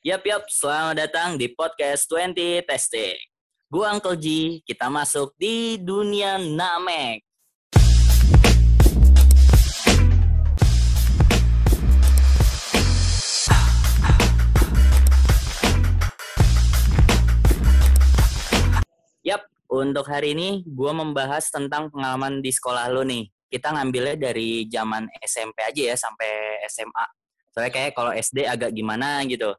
Yap, yap. Selamat datang di podcast 20 Testing. Gua Uncle G, kita masuk di dunia Namek. Yap, untuk hari ini gua membahas tentang pengalaman di sekolah lo nih. Kita ngambilnya dari zaman SMP aja ya sampai SMA. Soalnya kayak kalau SD agak gimana gitu.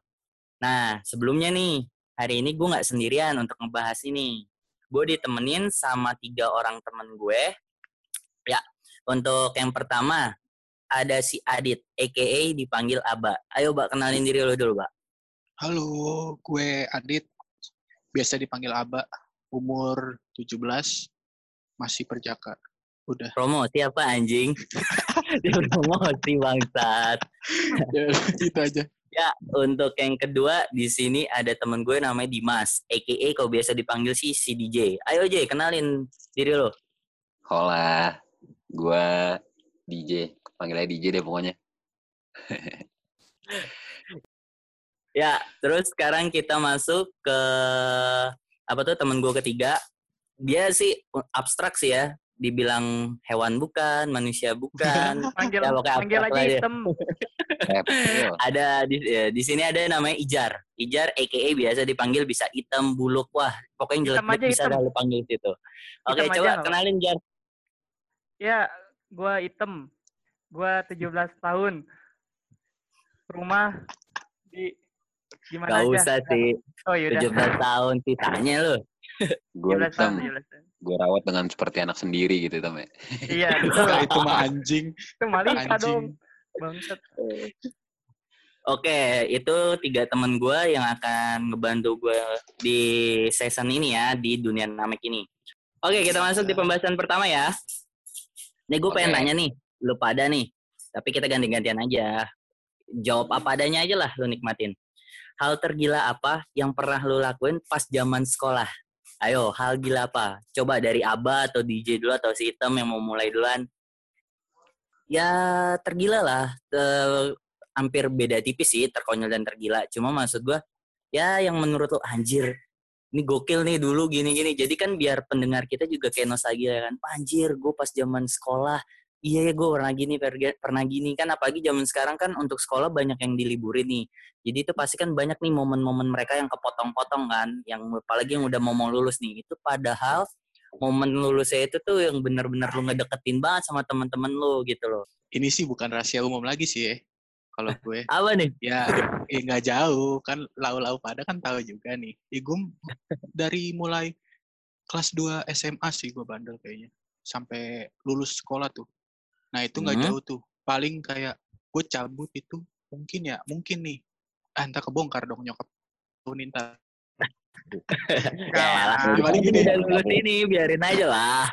Nah, sebelumnya nih, hari ini gue nggak sendirian untuk ngebahas ini. Gue ditemenin sama tiga orang temen gue. Ya, untuk yang pertama, ada si Adit, a.k.a. dipanggil Aba. Ayo, Mbak, kenalin diri lo dulu, Mbak. Halo, gue Adit. Biasa dipanggil Aba. Umur 17, masih perjaka. Udah. Promosi apa, anjing? Promosi, bangsat. Ya, itu aja. Ya, untuk yang kedua, di sini ada temen gue namanya Dimas, a.k.a. kalau biasa dipanggil si, si DJ. Ayo, J, kenalin diri lo. Hola, gua DJ. Panggilnya DJ deh pokoknya. Ya, terus sekarang kita masuk ke apa tuh temen gue ketiga. Dia sih abstrak sih ya, dibilang hewan bukan, manusia bukan. Panggil, Ya, panggil aja. hitam. Ada di ya, di sini ada namanya Ijar. Ijar aka biasa dipanggil bisa hitam buluk. Wah, pokoknya aja, jelek bisa hitam. dah lu panggil situ. Oke, Hitam aja, coba nggak kenalin Jar. Ya, gua hitam. Gua 17 tahun. Rumah di gimana Gak aja. usah sih. Oh yaudah. 17 tahun sisanya lu. Gue 17 tahun, hitam. 17 tahun. Gue rawat dengan seperti anak sendiri gitu Tam ya. Iya, betul. Itu mah anjing. Itu Malika dong. Bangsat. Oke, itu tiga temen gue yang akan ngebantu gue di season ini ya, di dunia namek ini. Oke, kita masuk di pembahasan pertama ya. Nih gue pengen nanya nih, lu pada nih. Tapi kita ganti-gantian aja. Jawab apa adanya aja lah, lu nikmatin. Hal tergila apa yang pernah lu lakuin pas zaman sekolah? Ayo, hal gila apa? Coba dari Aba atau DJ dulu atau si Item yang mau mulai duluan. Ya, tergila lah. Te- hampir beda tipis sih terkonyol dan tergila. Cuma maksud gua ya yang menurut lo anjir ini gokil nih dulu gini-gini. Jadi kan biar pendengar kita juga kayak nostalgia kan. "Wah, Anjir, gue pas zaman sekolah Iya ya gue pernah gini, pernah gini kan apalagi zaman sekarang kan untuk sekolah banyak yang diliburin nih. Jadi itu pasti kan banyak nih momen-momen mereka yang kepotong-potong kan, yang apalagi yang udah mau mau lulus nih. Itu padahal momen lulusnya itu tuh yang bener-bener lu ngedeketin banget sama teman-teman lu gitu loh. Ini sih bukan rahasia umum lagi sih ya. Kalau gue. Apa nih? Ya, ya nggak jauh. Kan lau-lau pada kan tahu juga nih. Ya, gue dari mulai kelas 2 SMA sih gue bandel kayaknya. Sampai lulus sekolah tuh. Nah itu nggak Hmm. jauh tuh. Paling kayak gue cabut itu mungkin ya, mungkin nih. Ah, entah kebongkar dong nyokap. Tuh ntar. Ya lah, Ah, paling gini. udah lulus ini biarin aja lah.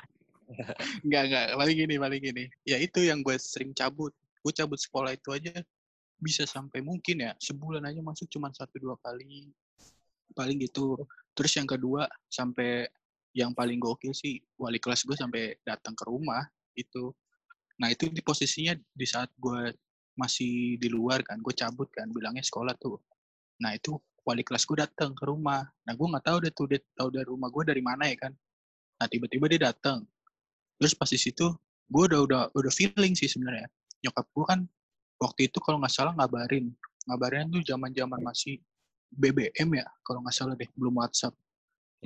Enggak, enggak. Paling gini, paling gini. Ya itu yang gue sering cabut. Gue cabut sekolah itu aja bisa sampai mungkin ya sebulan aja masuk cuma satu dua kali. Paling gitu. Terus yang kedua sampai yang paling gokil sih wali kelas gue sampai datang ke rumah itu. Nah itu di posisinya di saat gue masih di luar kan, gue cabut kan, bilangnya sekolah tuh. Nah itu wali kelas gue datang ke rumah. Nah gue nggak tahu deh tuh dia tahu dari rumah gue dari mana ya kan. Nah tiba-tiba dia datang. Terus pas di situ gue udah udah udah feeling sih sebenarnya. Nyokap gue kan waktu itu kalau nggak salah ngabarin, ngabarin tuh zaman-zaman masih BBM ya kalau nggak salah deh, belum WhatsApp.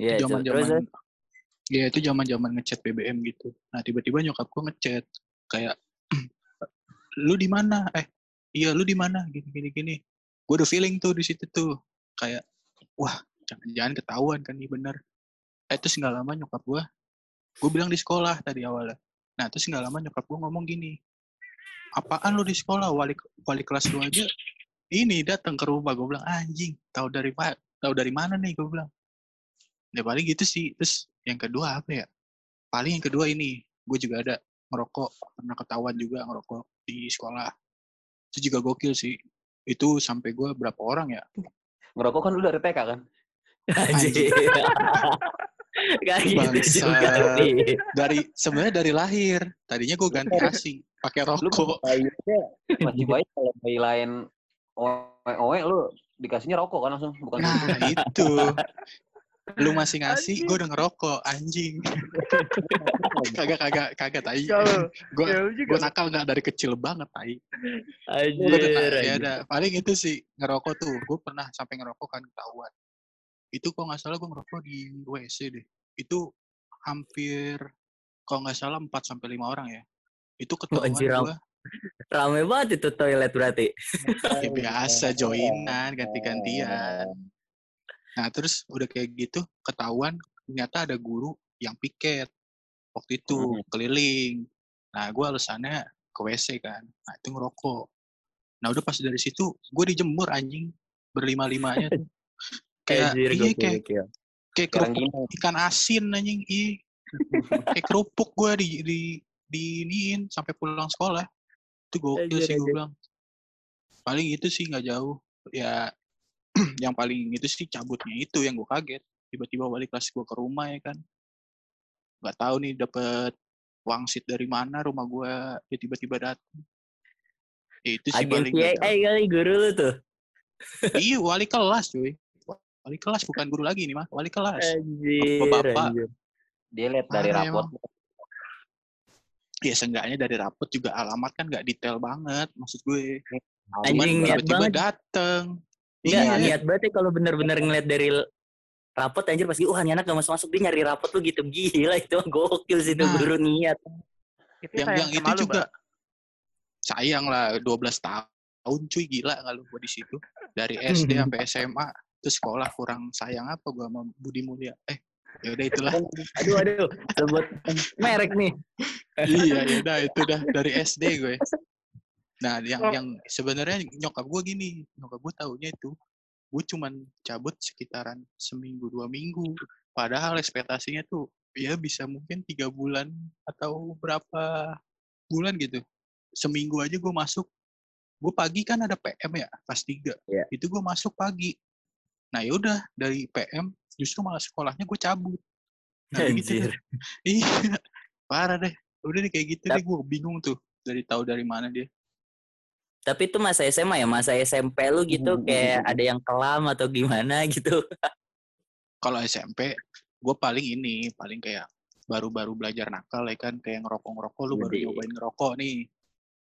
Iya, itu terus zaman-zaman Iya itu zaman-zaman ngechat BBM gitu. Nah tiba-tiba nyokap gue ngechat kayak lu di mana? Eh iya lu di mana? Gini gini gini. Gue udah feeling tuh di situ tuh kayak wah jangan-jangan ketahuan kan nih bener. Eh terus nggak lama nyokap gue, gue bilang di sekolah tadi awalnya. Nah terus nggak lama nyokap gue ngomong gini, apaan lu di sekolah? Wali wali kelas lu aja ini datang ke rumah. Gue bilang anjing tahu dari mana tahu dari mana nih? Gue bilang. Ya paling gitu sih. Terus yang kedua apa ya? Paling yang kedua ini gue juga ada ngerokok pernah ketahuan juga ngerokok di sekolah. Itu juga gokil sih. Itu sampai gue berapa orang ya Ngerokok kan lu dari TK kan? Anjir. Gak gitu juga dari sebenarnya dari lahir tadinya gue ganti asing pakai Lu rokok masih baik kalau bayi lain oe oe lu dikasihnya rokok kan langsung, bukan Nah, gitu. itu. Lu masih ngasih, gue udah ngerokok, anjing. kagak, kagak, kagak, tai. Gue ya gue juga. nakal nggak dari kecil banget, tai. Anjir, ya udah, paling itu sih ngerokok tuh. Gue pernah sampai ngerokok kan ketahuan. Itu kok nggak salah gue ngerokok di WC deh. Itu hampir kalau nggak salah 4 sampai lima orang ya. Itu ketahuan gue Rame banget itu toilet berarti. ya biasa joinan ganti-gantian. Nah terus udah kayak gitu ketahuan ternyata ada guru yang piket waktu itu Hmm. keliling. Nah gue alasannya ke WC kan. Nah itu ngerokok. Nah udah pas dari situ gue dijemur anjing berlima-limanya tuh. Kayak Anjir, iya gokil, kayak gokil. kayak Sekarang kerupuk gini, ikan asin anjing ih. kayak kerupuk gue di di di iniin sampai pulang sekolah. Itu gokil Anjir, sih gue bilang. Paling itu sih nggak jauh. Ya yang paling itu sih cabutnya itu yang gue kaget. Tiba-tiba balik kelas gue ke rumah ya kan. Nggak tahu nih dapet wangsit dari mana rumah gue dia tiba-tiba datang. Ya, itu sih Agen paling CIA kali guru lu tuh. Iya wali kelas cuy. Wali kelas bukan guru lagi nih mah. Wali kelas. Anjir, Bapak-bapak. anjir. dia lihat dari Parah rapot. Ya seenggaknya dari rapot juga alamat kan nggak detail banget maksud gue. Anjing, Cuman tiba-tiba dateng. Enggak, Iya. niat banget ya kalau bener-bener ngeliat dari rapot anjir pasti wah ini anak gak masuk-masuk. Dia nyari rapot lu gitu gila itu gokil sih itu Nah. guru niat. Itu yang yang itu juga sayang lah 12 tahun cuy gila kalau gua di situ. Dari SD sampai SMA terus sekolah kurang sayang apa gua sama Budi Mulia? Eh ya udah itulah. Aduh aduh sebut merek nih. Iya ya udah itu dah dari SD gue nah yang Oh. yang sebenarnya nyokap gua gini nyokap gua taunya itu gue cuman cabut sekitaran seminggu dua minggu. Padahal ekspektasinya tuh ya bisa mungkin tiga bulan atau berapa bulan gitu. Seminggu aja gue masuk. Gue pagi kan ada PM ya pas tiga. Iya. itu gue masuk pagi. Nah yaudah dari PM justru malah sekolahnya gue cabut. Nah, gitu anjir. Dah. iya parah deh. Udah deh kayak gitu deh gue bingung tuh dari tahu dari mana dia tapi itu masa SMA ya masa SMP lu gitu kayak ada yang kelam atau gimana gitu. Kalau SMP gue paling ini paling kayak baru-baru belajar nakal ya kan kayak ngerokok-ngerokok lu baru nyobain ngerokok nih.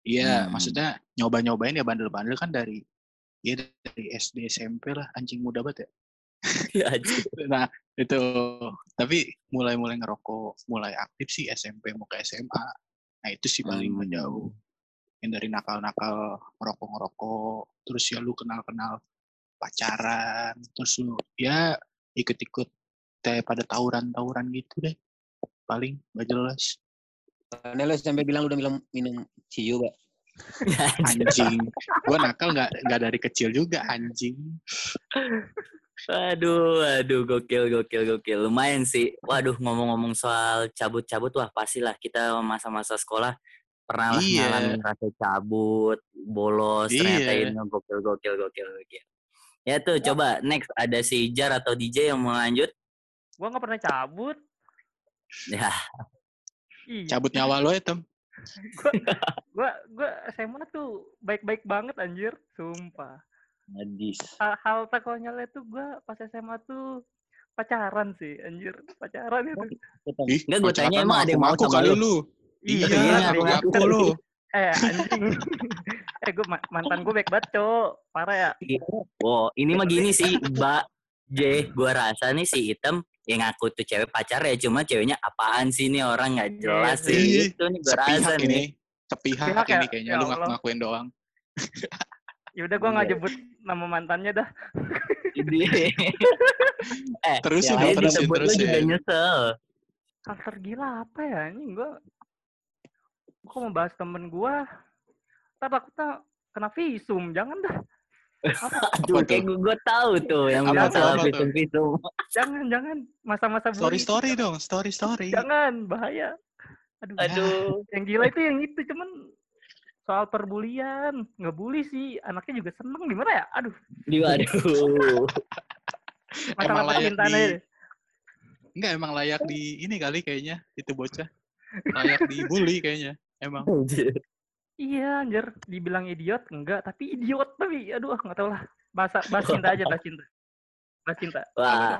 Iya Hmm. maksudnya nyoba-nyobain ya bandel-bandel kan dari ya dari SD SMP lah anjing muda banget ya. Anjir. nah itu. Tapi mulai-mulai ngerokok mulai aktif sih SMP mau ke SMA nah itu sih paling Hmm. nggak jauh yang dari nakal-nakal ngerokok-ngerokok terus ya lu kenal-kenal pacaran terus lu ya ikut-ikut kayak pada tawuran-tawuran gitu deh paling gak jelas Karena lo sampai bilang udah minum minum ciu, Pak. Anjing gua nakal nggak nggak dari kecil juga anjing Aduh, aduh, gokil, gokil, gokil. Lumayan sih. Waduh, ngomong-ngomong soal cabut-cabut, wah pastilah kita masa-masa sekolah pernah lah Iya. ngalamin rasa cabut, bolos, ternyata Iya. ini gokil, gokil, gokil, gokil. Ya tuh, coba next ada si Jar atau DJ yang mau lanjut. Gua nggak pernah cabut. Ya, Ih, cabut nyawa lo ya tem gua gua SMA tuh baik-baik banget anjir, sumpah. Hadis. Hal, hal terkonyolnya tuh gua pas SMA tuh pacaran sih, anjir. Pacaran itu. Ih, Enggak, gua pacaran tanya emang ada yang mau sama kali lu? Iya, iya iya, ngaku ngaku-ngaku ngaku lu Eh anjing. eh gua ma- mantan gue baik banget, Cok. Parah ya. oh, ini mah gini sih, Mbak J, gua rasa nih si Item yang ngaku tuh cewek pacar ya, cuma ceweknya apaan sih nih orang nggak jelas Iya, sih. iya. Itu nih gua rasa sepihak nih. ini sepihak Sepihak ya? ini kayaknya Ya lu Allah. ngaku-ngakuin doang Ya udah gua nggak Iya. jebut nama mantannya dah. Ini. eh, Terusin dong, lain terusin, terusin. juga nyesel. Hal tergila apa ya anjing gua. Mau bahas temen gua. Ntar takutnya kena visum, jangan dah. Aduh, Apa kayak gue, gue tahu tuh yang Apa bilang tuh, salah apa tuh? visum-visum. Jangan, jangan. Masa-masa story bully. story dong story story Jangan, bahaya. Aduh, Aduh. yang gila itu yang itu cuman soal perbulian ngebully sih anaknya juga seneng gimana ya aduh Di waduh. masalah Emang layak percintaan di- aja. Enggak emang layak di ini kali kayaknya itu bocah layak dibully kayaknya emang iya anjir dibilang idiot enggak tapi idiot tapi aduh nggak tahu lah bahasa bahas cinta aja, bahas cinta. Bahas cinta. Wah,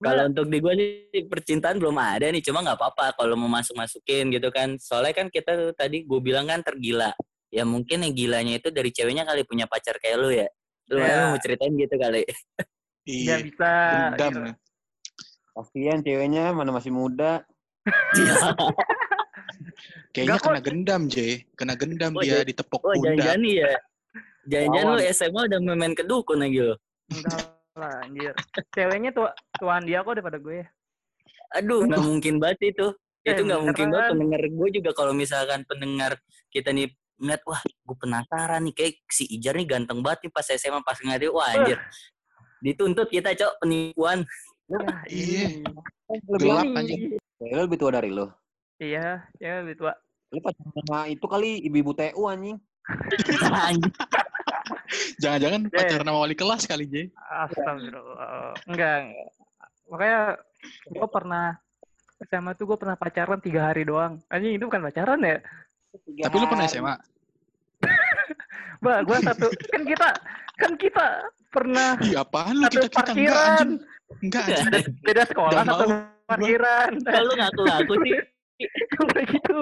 kalau untuk di gue sih percintaan belum ada nih. Cuma nggak apa-apa kalau mau masuk-masukin gitu kan. Soalnya kan kita tuh tadi gue bilang kan tergila. Ya mungkin yang gilanya itu dari ceweknya kali punya pacar kayak lu ya. Lu Ya. mau ceritain gitu kali. Iya bisa. Dendam. gitu. nih. Kasihan ceweknya mana masih muda. Kayaknya kena gendam, J. Kena gendam Oh, dia ditepok Oh pundak. jangan-jangan nih ya. Jangan-jangan lu. SMA udah main ke dukun lagi lo. Enggak lah, anjir. Ceweknya tua tuan dia kok daripada gue. Aduh, nggak mungkin banget itu. Eh, Itu nggak mungkin banget beneran. pendengar gue juga kalau misalkan pendengar kita nih ngeliat, wah gue penasaran nih kayak si Ijar nih ganteng banget nih pas SMA pas ngeliat dia, wah anjir. Dituntut kita cok penipuan. Ya, Iya. Lebih Gelap, anjing. Cewek lu lebih tua dari lu. Iya, ya lebih tua. Lu pacaran sama itu kali ibu-ibu TU anjing. Jangan-jangan pacaran sama wali kelas kali, J. Astagfirullah. Enggak, enggak. Makanya gue pernah SMA tuh gue pernah pacaran tiga hari doang. Anjing itu bukan pacaran ya? Tapi lu pernah SMA? Mbak, gue satu kan kita kan kita pernah Ih, apaan lu? satu Kita-kita enggak, parkiran. anjing. Enggak, anjing. Beda, beda sekolah Nggak satu mau parkiran. Kalau ngaku-ngaku sih. Kayak gitu.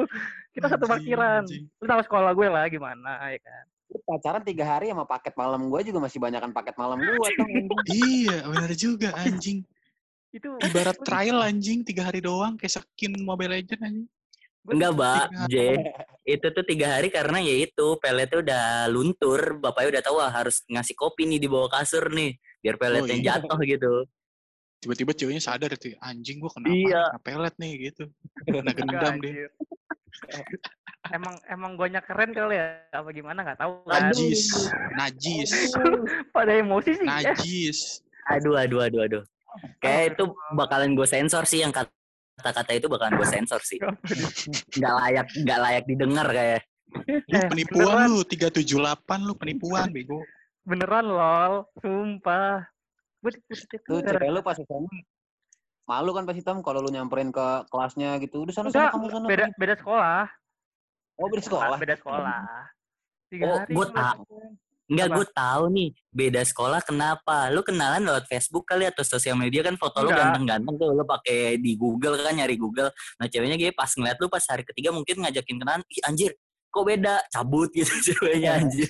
Kita satu parkiran. Lu tahu sekolah gue lah gimana ya kan. Lu pacaran tiga hari sama paket malam gua juga masih banyakan paket malam anjing. Iya, benar juga, anjing. Itu Ibarat trial, anjing. Tiga hari doang, kayak skin Mobile Legends, anjing. Enggak, Mbak. J. Itu tuh tiga hari karena ya itu peletnya udah luntur. Bapaknya udah tahu wah, harus ngasih kopi nih di bawah kasur nih. Biar peletnya iya. jatuh gitu. Tiba-tiba ceweknya sadar tuh, anjing gua kenapa? Iya. Kena pelet nih, gitu. Kena gendam deh. emang emang gue keren kali ya apa gimana nggak tahu kan Najis. Najis. pada emosi sih ya. Najis. Aduh, aduh, aduh, aduh. Kayak itu bakalan gue sensor sih yang kata-kata itu bakalan gue sensor sih. Nggak layak, nggak layak didengar kayak. Lu Eh, penipuan beneran. lu, 378 lu penipuan, bego. beneran lol sumpah Tuh cewek lu pas SMA malu kan pasti Tam kalau lu nyamperin ke kelasnya gitu. Udah sana sana kamu sana. beda beda sekolah Oh, beda sekolah. beda sekolah tiga Oh, hari gua gua tak- pacaran. Enggak, gue tahu nih. Beda sekolah kenapa? Lu kenalan lewat Facebook kali atau sosial media kan foto lu ganteng-ganteng tuh. Lu pakai di Google kan nyari Google. Nah, ceweknya gitu pas ngeliat lu pas hari ketiga mungkin ngajakin kenalan. Ih, anjir. Kok beda? Cabut gitu ceweknya anjir.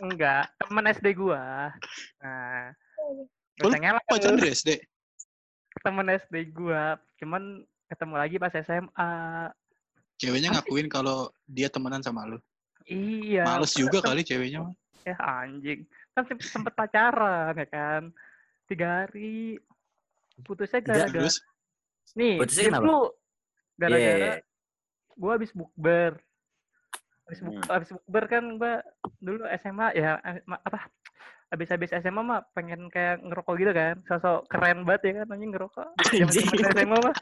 enggak temen SD gua nah Lu biasanya lah Pacaran dari SD? temen SD gua cuman ketemu lagi pas SMA Ceweknya ngakuin kalau dia temenan sama lu. iya Males juga kali ceweknya mah. ya anjing kan sem- sempet pacaran ya kan tiga hari putusnya Enggak, gara-gara nih Putusnya kenapa? dulu gara-gara Iya. gua habis bukber habis buk Hmm. habis bukber kan gua dulu SMA ya eh, apa habis-habis SMA mah pengen kayak ngerokok gitu kan. Sosok keren banget ya kan anjing ngerokok. Zaman SMA mah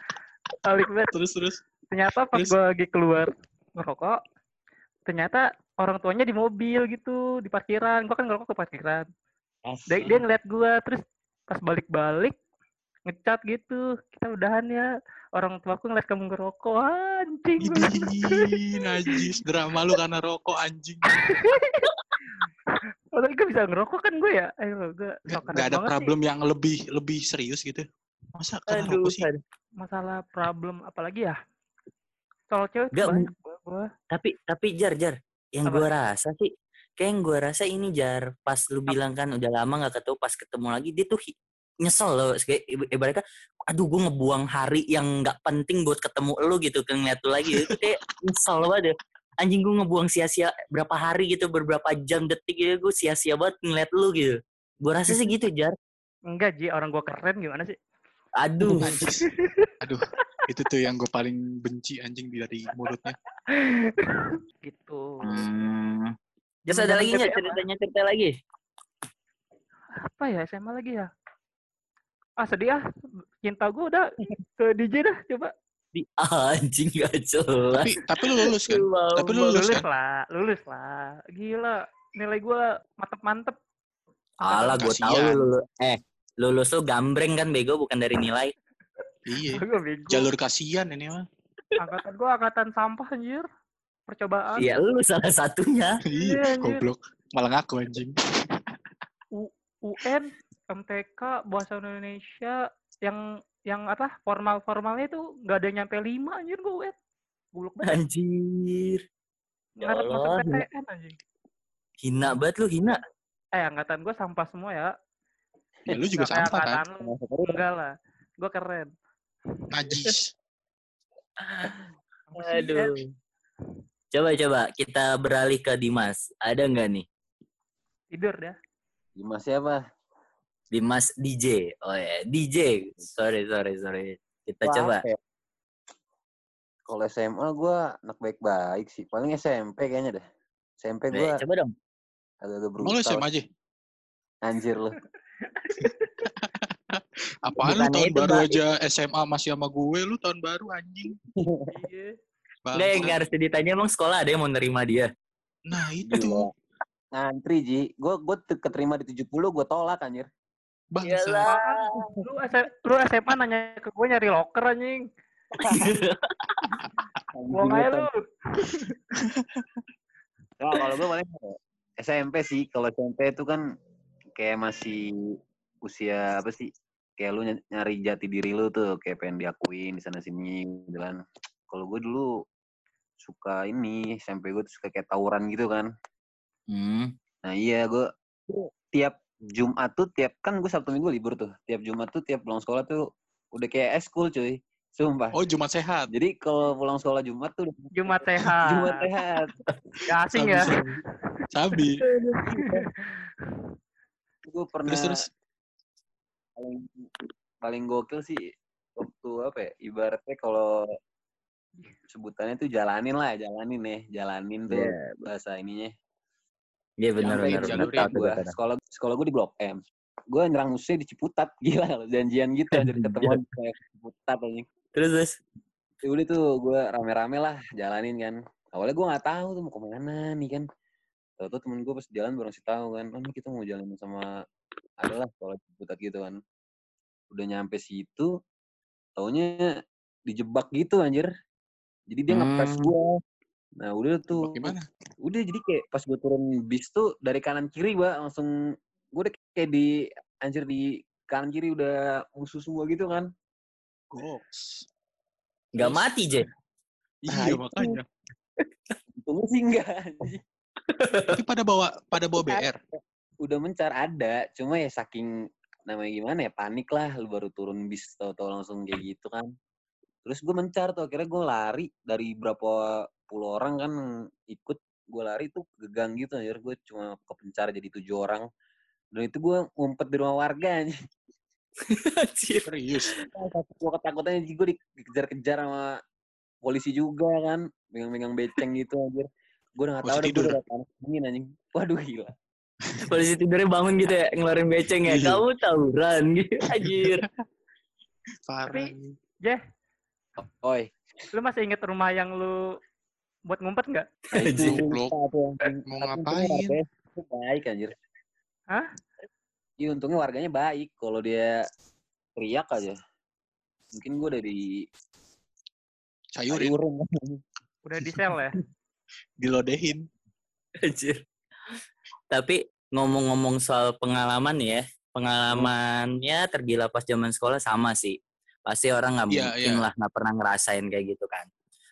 alik banget. Terus terus. ternyata pas gua lagi keluar ngerokok ternyata orang tuanya di mobil gitu di parkiran. Gua kan ngerokok ke parkiran. Dia, dia ngeliat gua terus pas balik-balik ngecat gitu. Kita udahan ya orang tuaku ngeliat kamu ngerokok. Anjing. Idih, najis. Drama lu karena rokok anjing. oh, tapi gue bisa ngerokok kan gue ya ayo gue Gak, gak ada banget sih. problem yang lebih lebih serius gitu. Masa karena Aduh, rokok sih? masalah problem apalagi ya kalau cewek Nggak, banyak gua, gua. Tapi tapi jar jar. Yang gue rasa sih kayak yang gue rasa ini jar pas lu bilang kan udah lama nggak ketemu pas ketemu lagi dia tuh nyesel loh kayak ib- ibaratnya aduh gue ngebuang hari yang nggak penting buat ketemu lu gitu kan ngeliat lu lagi itu kayak nyesel banget deh anjing gue ngebuang sia-sia berapa hari gitu beberapa jam detik gitu gue sia-sia banget ngeliat lu gitu. Gue rasa sih gitu jar. Enggak Ji orang gue keren gimana sih? Aduh. Aduh, itu tuh yang gue paling benci anjing dari mulutnya. gitu. Hmm. terus ada lagi nggak ceritanya cerita lagi? Apa ya SMA lagi ya? Ah sedih ah. Cinta gue udah ke DJ dah coba di anjing gak jelas Tapi tapi lu lulus kan? Tapi lu lulus lulus kan? lah lulus lah gila nilai gue mantep mantep Alah, gue tahu lu, lu- eh lulus tuh gambreng kan bego bukan dari nilai. Iya. Jalur kasihan ini mah. angkatan gue angkatan sampah anjir percobaan Iya, lu salah satunya. Iya, anjir. goblok. Malah ngaku anjing. UN, MTK, bahasa Indonesia yang yang apa formal formalnya itu nggak ada yang nyampe lima anjir gue UN. Buluk banget. Anjir. Ya Ngarep masuk Allah, gila. PTN anjing. Hina banget lu, hina. Eh angkatan gue sampah semua ya. Ya lu juga sampah kan? lu. Enggak lah. Gue keren. Najis. Aduh. Coba coba kita beralih ke Dimas. Ada nggak nih? Tidur dah. Dimas siapa? Dimas DJ. Oh ya, DJ. Sorry, sorry, sorry. Kita Wah, coba. ya? Kalau SMA gue anak baik-baik sih. Paling SMP kayaknya deh. SMP gue Eh, coba dong. agak-agak Mau lu brutal. SMA aja? Anjir lu. Apaan lu tahun baru Mbak. aja SMA masih sama gue, lu tahun baru anjing. Iya. Enggak, yang Bangsa. harus ditanya emang sekolah ada yang mau nerima dia. Nah itu, Gila. Ngantri Ji. Gue gue keterima di 70 gue tolak anjir. Bangsa. Apaan? Lu, lu SMA nanya ke gue nyari loker anjing. Buang aja lu. Nah, kalau gue paling SMP sih. Kalau SMP itu kan kayak masih usia apa sih? Kayak lu ny- nyari jati diri lu tuh, kayak pengen diakuin di sana sini gitu kan. Kalau gue dulu suka ini, SMP gue tuh suka kayak tawuran gitu kan. Hmm. Nah iya gue tiap Jumat tuh tiap kan gue Sabtu Minggu libur tuh. Tiap Jumat tuh tiap pulang sekolah tuh udah kayak eskul cuy. Sumpah. Oh Jumat sehat. Jadi kalau pulang sekolah Jumat tuh Jumat sehat. Jumat sehat. Gak asing ya. Sabi. Gue pernah Terus terus. paling paling gokil sih waktu apa ya ibaratnya kalau sebutannya tuh jalanin lah jalanin nih jalanin tuh Iya. bahasa ininya Iya benar benar benar. sekolah sekolah gue di blok M gue nyerang musuhnya di Ciputat gila janjian gitu jadi ketemuan kayak Ciputat anjing Terus terus. ya udah tuh gue rame-rame lah jalanin kan awalnya gue nggak tahu tuh mau ke mana nih kan Tahu tuh temen gue pas jalan baru ngasih tahu kan, oh ini kita mau jalan sama adalah sekolah Ciputat gitu kan. Udah nyampe situ, taunya dijebak gitu anjir. Jadi dia ngepres Hmm. gue. Nah udah tuh, Bagaimana? udah jadi kayak pas gue turun bis tuh dari kanan kiri mbak langsung gue udah kayak di anjir di kanan kiri udah musuh semua gitu kan. Goks. Nggak Terus? mati, Je. Nah, Iya itu. makanya. Untungnya sih enggak. Tapi pada bawa pada bawa BR. udah mencar ada cuma ya saking namanya gimana ya panik lah lu baru turun bis tau-tau langsung kayak gitu kan terus gue mencar tuh akhirnya gue lari dari berapa puluh orang kan ikut gue lari tuh ke gang gitu akhirnya gue cuma kepencar jadi tujuh orang dan itu gue ngumpet di rumah warga. Anjir. Serius. gue ketakutannya gue dikejar-kejar sama polisi juga kan megang-megang beceng gitu anjir gue udah gak gue tidur. udah panas dingin anjing waduh gila Polisi tidurnya bangun gitu ya, ngeluarin beceng ya. Iya. Kamu tawuran gitu. Anjir. Parah. Tapi- Jeh, oi lu masih inget rumah yang lu buat ngumpet nggak? Itu Anjing. Goblok. lupa tuh, anjing. Mau untungnya ngapain? baik anjir. Hah? Iya untungnya warganya baik. Kalau dia teriak aja. Mungkin gue dari Sayurin. urung. Udah di sel ya? Dilodehin. Anjir. Tapi ngomong-ngomong soal pengalaman ya, pengalamannya tergila pas zaman sekolah sama sih. Pasti orang nggak Iya, mungkin iya. lah nggak pernah ngerasain kayak gitu kan.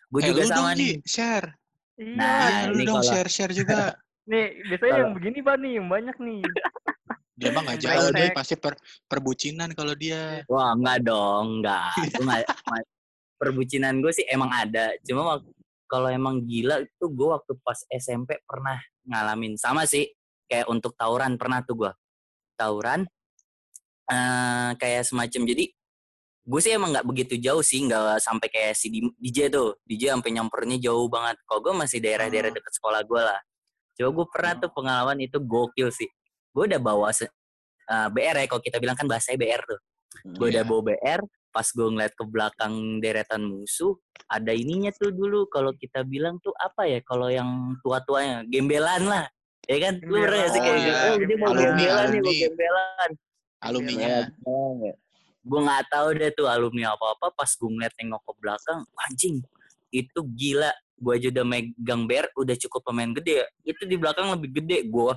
Gue Eh, juga sama dong, nih. Ji, share. Iya. Nah, Iya, lu ini dong kalau- share-share juga. Nih, biasanya Kalau- yang begini Pak nih, yang banyak nih. Dia mah nggak jauh, dia pasti per, perbucinan kalau dia. Wah enggak dong, enggak. Gue nggak- ma- perbucinan gue sih emang ada. Cuma kalau emang gila itu gue waktu pas SMP pernah ngalamin sama sih. Kayak untuk tawuran pernah tuh gue. Tawuran eh kayak semacam jadi gue sih emang nggak begitu jauh sih nggak sampai kayak si DJ tuh DJ sampai nyampernya jauh banget. Kalau gue masih daerah-daerah Hmm. deket sekolah gue lah. Coba gue pernah tuh pengalaman itu gokil sih. Gue udah bawa se- eh, BR ya kalau kita bilang kan bahasanya BR tuh. Gue udah Iya. bawa BR pas gue ngeliat ke belakang deretan musuh ada ininya tuh dulu kalau kita bilang tuh apa ya kalau yang tua-tuanya gembelan lah. Ya kan? Lu pernah sih kayak Oh, gitu? Iya. oh dia mau gembelan nih mau gembelan. Alumninya. Gue nggak tahu deh tuh alumni apa apa pas gue ngeliat nengok ke belakang anjing itu gila. Gue aja udah megang BR udah cukup pemain gede. Itu di belakang lebih gede gue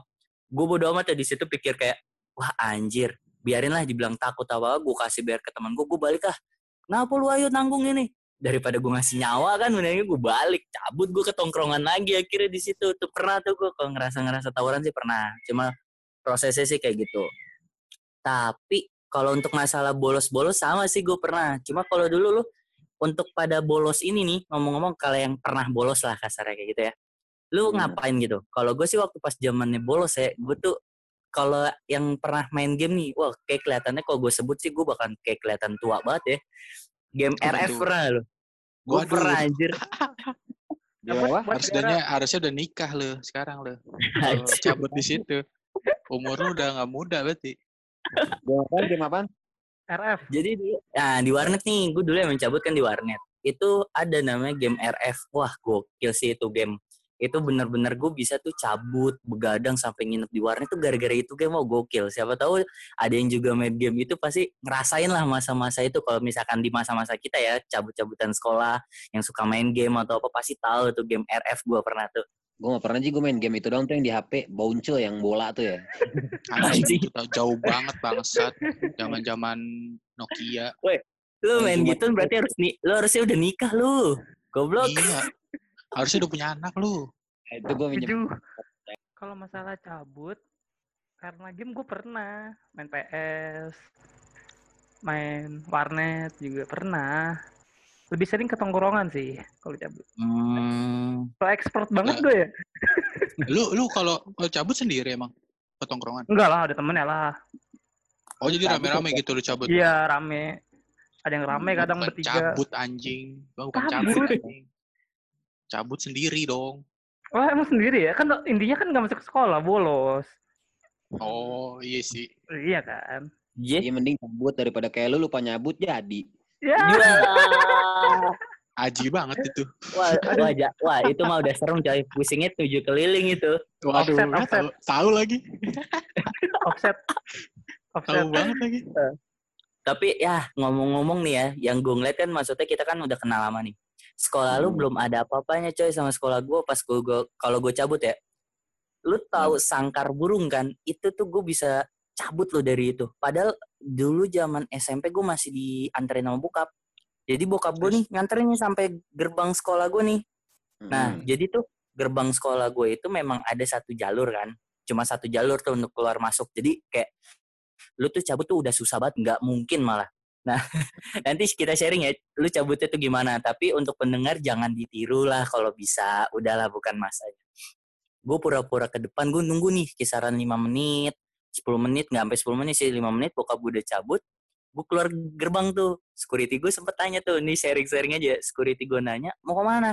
gue bodo amat ya di situ pikir kayak wah anjir biarinlah dibilang takut apa gue kasih biar ke teman gue gue balik ah kenapa lu ayo nanggung ini? Daripada gue ngasih nyawa kan mendingan gue balik cabut gue ke tongkrongan lagi akhirnya di situ. Tuh pernah tuh gue kalau ngerasa ngerasa tawuran sih pernah. Cuma prosesnya sih kayak gitu. Tapi kalau untuk masalah bolos-bolos sama sih gue pernah cuma kalau dulu lu untuk pada bolos ini nih ngomong-ngomong kalau yang pernah bolos lah kasarnya kayak gitu ya lu Hmm. ngapain gitu kalau gue sih waktu pas zamannya bolos ya gue tuh kalau yang pernah main game nih wah kayak kelihatannya kalau gue sebut sih gue bakal kayak kelihatan tua banget ya game Apa RF pernah lu gue pernah anjir? Buat Harusnya harusnya udah nikah lo sekarang lo. Cabut di situ. Umur lu udah nggak muda berarti. Game apaan? Game apaan? RF. Jadi nah di warnet nih, gue dulu yang mencabut kan di warnet. Itu ada namanya game RF. Wah, gokil sih itu game. Itu bener-bener gue bisa tuh cabut, begadang sampai nginep di warnet tuh gara-gara itu game mau gokil. Siapa tahu ada yang juga main game itu pasti ngerasain lah masa-masa itu. Kalau misalkan di masa-masa kita ya, cabut-cabutan sekolah, yang suka main game atau apa pasti tahu tuh game RF gue pernah tuh. Gue gak pernah sih gue main game itu doang tuh yang di HP, Bounce yang bola tuh ya. Anjing, itu jauh banget bangsat. Zaman-zaman Nokia. Lu main cuma- gitu berarti harus nih, lu harusnya udah nikah lu. Goblok. Iya. Harusnya udah punya anak lu. Nah, Itu gue minjem. Kalau masalah cabut, karena game gue pernah main PS, main warnet juga pernah. Lebih sering ke tongkrongan sih kalau cabut. Hmm, Kalau expert banget Nah. gue ya? Lu lu kalau kalau cabut sendiri emang ke tongkrongan. Enggak lah, ada temennya lah. Oh jadi rame-rame gitu lu cabut. Iya rame. Ada yang rame kadang Bukan bertiga. Cabut anjing. Oh, bukan Cabut. cabut. anjing. Cabut sendiri dong. Wah emang sendiri ya? Kan intinya kan nggak masuk sekolah, bolos. Oh iya sih. Iya kan? yeah. Iya mending cabut daripada kayak lu lupa nyabut jadi. Ya. Jual. Aji banget itu. Wah, wah, wah, itu mah udah serem coy. Pusingnya tujuh keliling itu. Waduh, Offset, offset. tahu, tahu lagi. offset. Offset. Tahu banget lagi. Tapi ya ngomong-ngomong nih ya, yang gue ngeliat kan maksudnya kita kan udah kenal lama nih. Sekolah lu Hmm. belum ada apa-apanya coy sama sekolah gue pas gue, gue kalau gue cabut ya. Lu tahu sangkar burung kan? Itu tuh gue bisa cabut lo dari itu. Padahal dulu zaman SMP gue masih dianterin sama bokap. Jadi bokap gue nih nganterinnya sampai gerbang sekolah gue nih. Nah, Hmm. jadi tuh gerbang sekolah gue itu memang ada satu jalur kan. Cuma satu jalur tuh untuk keluar masuk. Jadi kayak lu tuh cabut tuh udah susah banget, nggak mungkin malah. Nah, nanti kita sharing ya, lu cabutnya tuh gimana. Tapi untuk pendengar jangan ditiru lah kalau bisa. Udahlah bukan masanya. Gue pura-pura ke depan, gue nunggu nih kisaran 5 menit, 10 menit, nggak sampai 10 menit sih, 5 menit bokap gue udah cabut. Gue keluar gerbang tuh, security gue sempet tanya tuh, nih sharing-sharing aja. Security gue nanya, mau ke mana?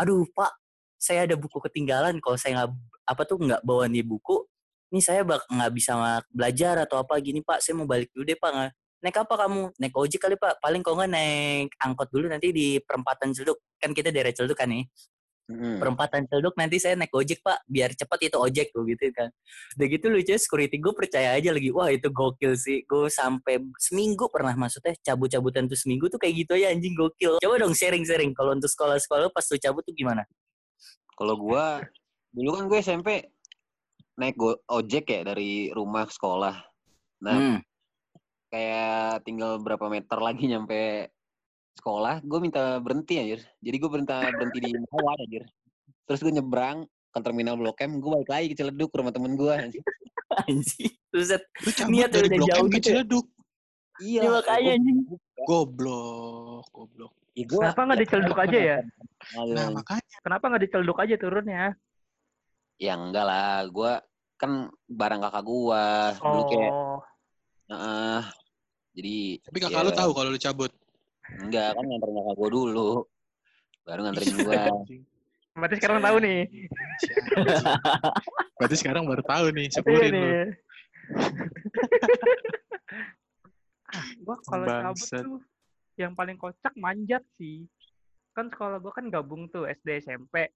Aduh pak, saya ada buku ketinggalan. Kalau saya nggak apa tuh nggak bawa nih buku, nih saya bak nggak bisa belajar atau apa gini pak. Saya mau balik dulu deh pak. Naik apa kamu? Naik ojek kali pak. Paling kalau nggak naik angkot dulu nanti di perempatan Celduk. Kan kita daerah Celduk kan nih. Hmm. Perempatan Celduk nanti saya naik ojek pak. Biar cepat itu ojek gue gitu kan. Udah gitu lucu security gue percaya aja lagi. Wah itu gokil sih. Gue sampai seminggu pernah maksudnya cabut-cabutan tuh seminggu tuh kayak gitu ya anjing gokil. Coba dong sharing-sharing. Kalau untuk sekolah-sekolah pas lu cabut tuh gimana? Kalau gua dulu kan gue SMP naik go ojek ya dari rumah ke sekolah. Nah, Hmm. kayak tinggal berapa meter lagi nyampe sekolah, gue minta berhenti anjir. Jadi gue berhenti berhenti di Mawar anjir. Terus gue nyebrang ke terminal Blok M, gue balik lagi ke Ciledug ke rumah temen gue. Buset. Lu cabut Niat udah Blok jauh M ke gitu ya? Ciledug. Iya. Ya, makanya anjing. Goblok, goblok. Ya, gua- Kenapa nggak ya, dicelduk aja ya? Nah, makanya Kenapa nggak dicelduk aja turunnya? Ya enggak lah, gue kan barang kakak gua dulu kayak Oh, Heeh. jadi tapi kakak ya, lu tahu kalau lu cabut. Enggak kan nganterin kakak gua dulu baru nganterin gua Anjing. berarti sekarang tahu nih. Berarti sekarang baru tahu nih, Iya syukurin lu. ah, gua kalau cabut tuh yang paling kocak manjat sih. Kan sekolah gua kan gabung tuh SD SMP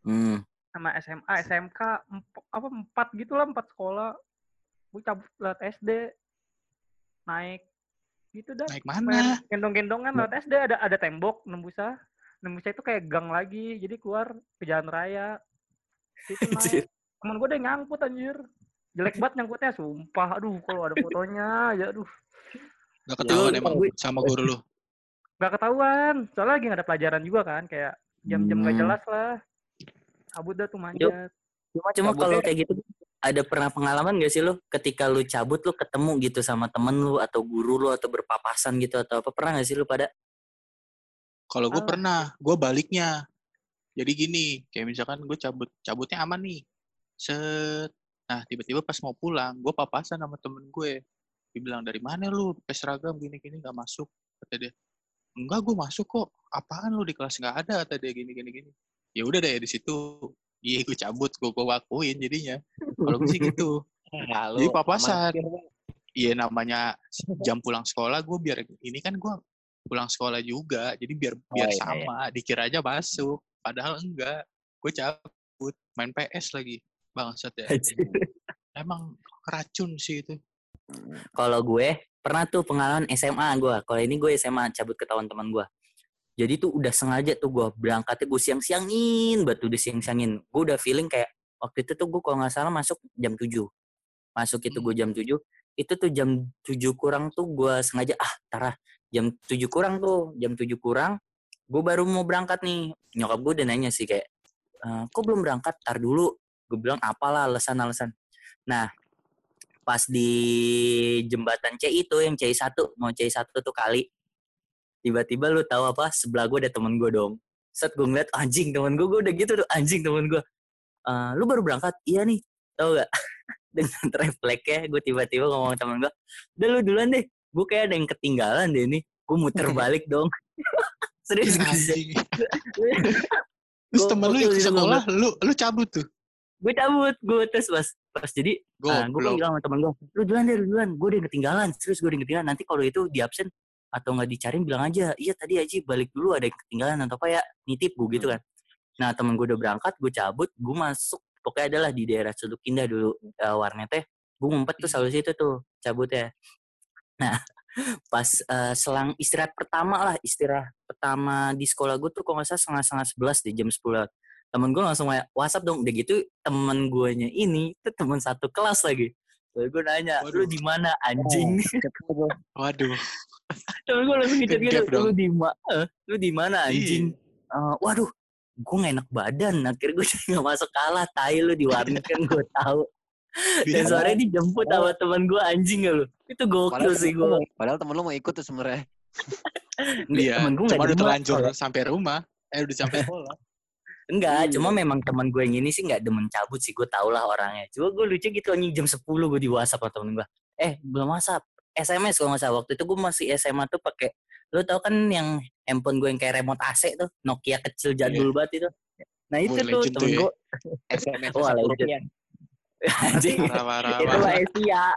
Hmm. sama SMA SMK emp- apa empat gitu lah empat sekolah. Gue cabut lewat SD naik gitu dah. Naik main mana? gendong-gendongan lewat SD ada ada tembok nembusnya. Nembusnya itu kayak gang lagi jadi keluar ke jalan raya. Itu naik temen gue udah nyangkut anjir. Jelek banget nyangkutnya sumpah. Aduh kalau ada fotonya ya aduh. Gak ketahuan Lu- emang gue- sama guru lu. nggak ketahuan. Soalnya lagi nggak ada pelajaran juga kan kayak jam-jam nggak Hmm. jelas lah. Kabut dah tuh manjat Cuma cuma kalau kayak gitu ada pernah pengalaman gak sih lu ketika lu cabut lu ketemu gitu sama temen lu atau guru lu atau berpapasan gitu atau apa pernah gak sih lu pada Kalau gue Ah. pernah, gue baliknya. Jadi gini, kayak misalkan gue cabut, cabutnya aman nih. Set. Nah, tiba-tiba pas mau pulang, gue papasan sama temen gue. Dia bilang, dari mana lu? Pakai seragam gini-gini gak masuk. Kata dia. Enggak, gue masuk kok. Apaan lu di kelas nggak ada? Kata dia gini-gini. gini. Ya udah deh di situ. Iya, gue cabut, gue gue wakuin jadinya. Kalau gue sih gitu. Halo, Jadi papasan. Iya namanya jam pulang sekolah gue biar ini kan gue pulang sekolah juga jadi biar biar iya, iya. sama dikira aja masuk padahal enggak gue cabut main PS lagi bangsat ya emang racun sih itu kalau gue pernah tuh pengalaman SMA gue kalau ini gue SMA cabut ketahuan teman gue jadi tuh udah sengaja tuh gue berangkatnya gue siang-siangin batu udah siang-siangin. Gue udah feeling kayak waktu itu tuh gue kalau nggak salah masuk jam 7 masuk itu gue jam 7 itu tuh jam 7 kurang tuh gue sengaja ah tarah jam 7 kurang tuh jam 7 kurang gue baru mau berangkat nih. Nyokap gue udah nanya sih kayak "Eh, kok belum berangkat? Tar dulu. Gue bilang apalah alasan-alasan nah pas di jembatan C itu yang C1 mau C1 tuh kali tiba-tiba lu tahu apa? Sebelah gue ada temen gue dong. Set gue ngeliat anjing temen gue gue udah gitu tuh anjing temen gue "Eh, lu baru berangkat? Iya nih. Tahu gak dengan refleksnya gue tiba-tiba ngomong sama temen gue udah lu duluan deh. Gue kayak ada yang ketinggalan deh nih. Gue muter balik dong. Serius gue anjing. Terus Gua- temen lu ikut sekolah lu lu cabut tuh? Gue cabut gue terus pas pas jadi gue Nah, gue bilang sama temen gue, lu duluan deh, lu duluan. Gue udah ketinggalan, serius gue udah ketinggalan. Nanti kalau itu di absen atau nggak dicariin bilang aja, iya tadi Aji balik dulu ada yang ketinggalan atau apa ya, nitip gue gitu kan. Nah temen gue udah berangkat, gue cabut, gue masuk, pokoknya adalah di daerah Suduk Indah dulu uh, warnetnya. Gue ngumpet tuh selalu situ tuh, cabutnya. Nah, pas eh, selang istirahat pertama lah, istirahat pertama di sekolah gue tuh kalau nggak salah setengah-setengah sebelas di jam 10 temen gue langsung kayak WhatsApp dong. Udah gitu temen guanya ini tuh temen satu kelas lagi. Terus gue nanya lu Waduh. di mana anjing? Waduh temen gue langsung ngechat gitu dong. lu di mana lu di mana anjing. Eh, waduh gue gak enak badan akhirnya gue jadi gak masuk kalah tai lu di warnet kan gue tahu dan sore dijemput sama temen gue anjing gak lu itu gokil Padahal sih gue Padahal temen lu mau ikut tuh sebenarnya. Iya, temen gue cuma udah terlanjur kalau- sampai rumah. Eh udah sampai sekolah. Enggak, Iya. cuma memang teman gue yang ini sih nggak demen cabut sih, gue tau lah orangnya. Cuma gue lucu gitu anjing jam 10 gue di WhatsApp sama temen gue. Eh, belum WhatsApp. SMS kalau nggak salah. Waktu itu gue masih SMA tuh pakai lo tau kan yang handphone gue yang kayak remote AC tuh, Nokia kecil jadul banget itu. Nah itu Wih, tuh temen ya. gue SMS Wah, satu legend. itu mah Asia.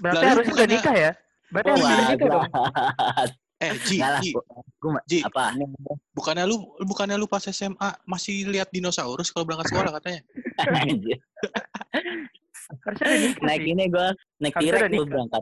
berarti Lalu harus udah nikah ya berarti Oh, harus udah iya. nikah dong Eh, Ji, lah, Ji, gue Ji, apa? bukannya lu bukannya lu pas SMA masih lihat dinosaurus kalau berangkat sekolah katanya? Naik ini gue naik udah gue berangkat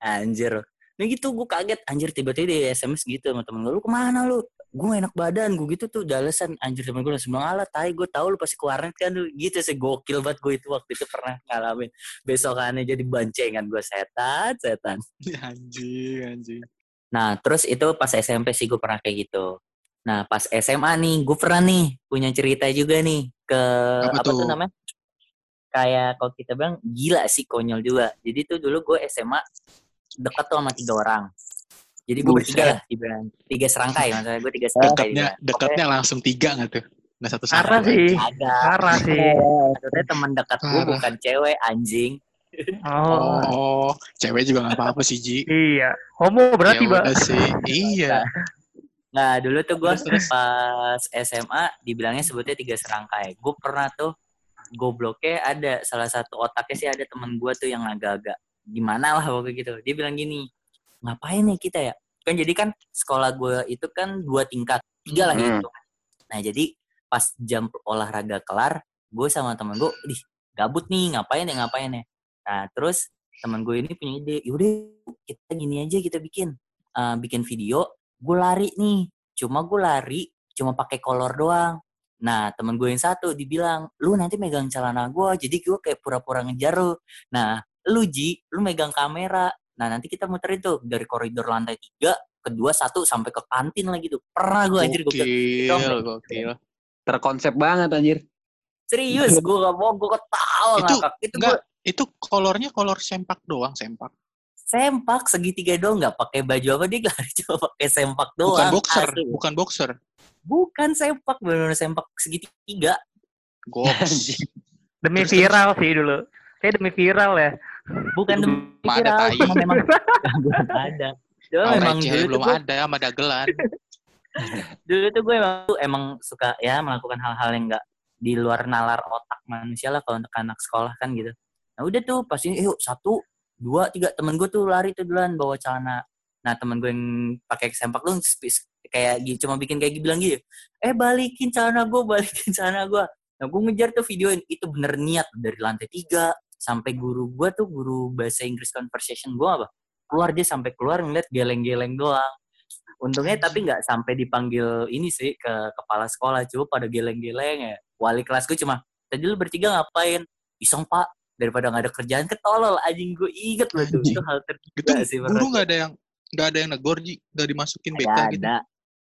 anjir. Nah gitu gue kaget. Anjir tiba-tiba di SMS gitu sama temen gue lu ke mana lu? Gue enak badan gue gitu tuh udah alasan anjir temen gue langsung bilang alah tai gue tahu lu pasti ke warnet kan. Lu gitu sih gokil banget gue itu waktu itu pernah ngalamin. Besokannya jadi bancengan gue setan setan. Anjing, anjing. nah terus itu pas SMP sih gue pernah kayak gitu. Nah pas SMA nih gue pernah nih punya cerita juga nih ke Apa apa, tuh? tuh? namanya? Kayak kalau kita bilang gila sih konyol juga. Jadi tuh dulu gue SMA dekat tuh sama tiga orang. Jadi gue bertiga lah dibilang tiga serangkai maksudnya gue tiga serangkai Dekatnya, dekatnya langsung tiga nggak tuh? Nggak satu parah satu. sih ada. Parah sih. Maksudnya teman dekat gue Parah. bukan cewek anjing. Oh. Oh, cewek juga nggak apa-apa sih, Ji. iya. Homo berarti Ya sih. Iya. nah dulu tuh gue pas SMA dibilangnya sebutnya tiga serangkai. Gue pernah tuh gobloknya ada salah satu otaknya sih ada temen gue tuh yang agak-agak gimana lah pokoknya gitu. Dia bilang gini ngapain nih kita ya? Kan jadi kan sekolah gue itu kan dua tingkat tiga lah Hmm. gitu. Nah jadi pas jam olahraga kelar gue sama temen gue ih gabut nih ngapain ya ngapain ya? Nah terus temen gue ini punya ide yaudah kita gini aja kita bikin Eh, bikin video gue lari nih. Cuma gue lari cuma pakai kolor doang. Nah, temen gue yang satu dibilang, lu nanti megang celana gue, jadi gue kayak pura-pura ngejar lu. Nah, lu Ji, lu megang kamera. Nah, nanti kita muterin tuh dari koridor lantai tiga, kedua, satu, sampai ke kantin lagi tuh. Pernah gue anjir, Gokil, gokil. Terkonsep banget anjir. serius, gue gak mau, gue ketawa Itu- ngakak. Itu Enggak, gue itu kolornya kolor sempak doang, sempak. sempak segitiga doang, nggak pakai baju apa dia lari cuma pakai sempak doang. Bukan boxer, asli. bukan boxer. Bukan sempak, benar sempak segitiga. Goks. Demi Terus, viral sih dulu. Kayak demi viral ya. Bukan demi ada, viral, tai. memang belum ada. Cuma Oh, memang dulu belum gue ada sama dagelan. dulu tuh gue emang, emang suka ya melakukan hal-hal yang enggak di luar nalar otak manusia lah kalau untuk anak sekolah kan gitu. Nah udah tuh pasti yuk satu dua tiga temen gue tuh lari tuh duluan bawa celana. Nah temen gue yang pakai sempak tuh kayak gitu cuma bikin kayak gitu bilang gitu. Eh balikin celana gue, balikin celana gue. Nah gue ngejar tuh videoin itu bener niat dari lantai tiga sampai guru gue tuh guru bahasa Inggris conversation gue apa keluar dia sampai keluar ngeliat geleng-geleng doang. Untungnya tapi nggak sampai dipanggil ini sih ke kepala sekolah, coba pada geleng-geleng ya. Wali kelas gue cuma, tadi lu bertiga ngapain? Iseng pak, daripada nggak ada kerjaan ketolol anjing gue inget loh tuh. Itu hal tergila sih. guru nggak ada yang nggak ada yang negor ji, nggak dimasukin BK Gak gitu. ada.